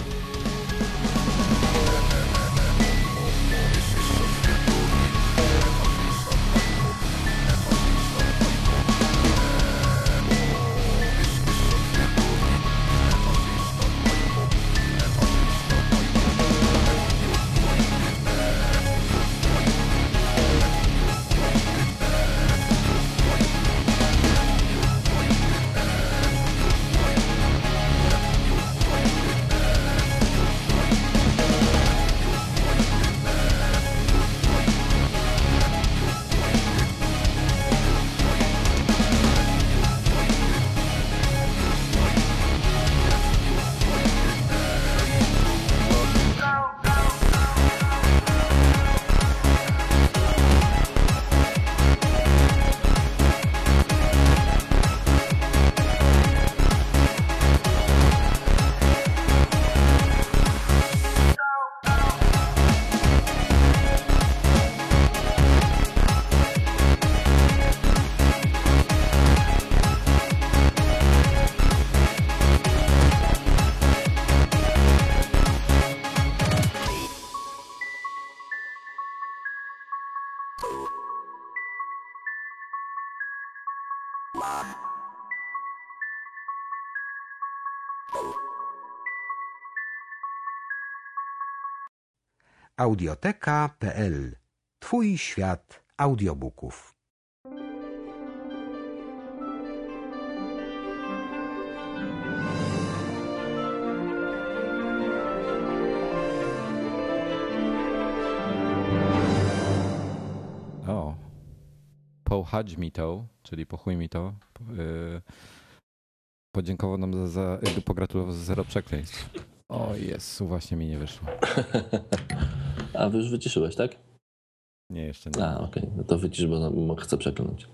Speaker 3: Audioteka.pl Twój świat audiobooków.
Speaker 1: O. Pochadź mi to, czyli pochuj mi to. Yy, podziękował nam za, za pogratulował za zero przekleństw. O Jezu, właśnie mi nie wyszło.
Speaker 2: A wy już wyciszyłeś, tak?
Speaker 1: Nie, jeszcze nie.
Speaker 2: A, okej. No to wycisz, bo no, chcę przekląć.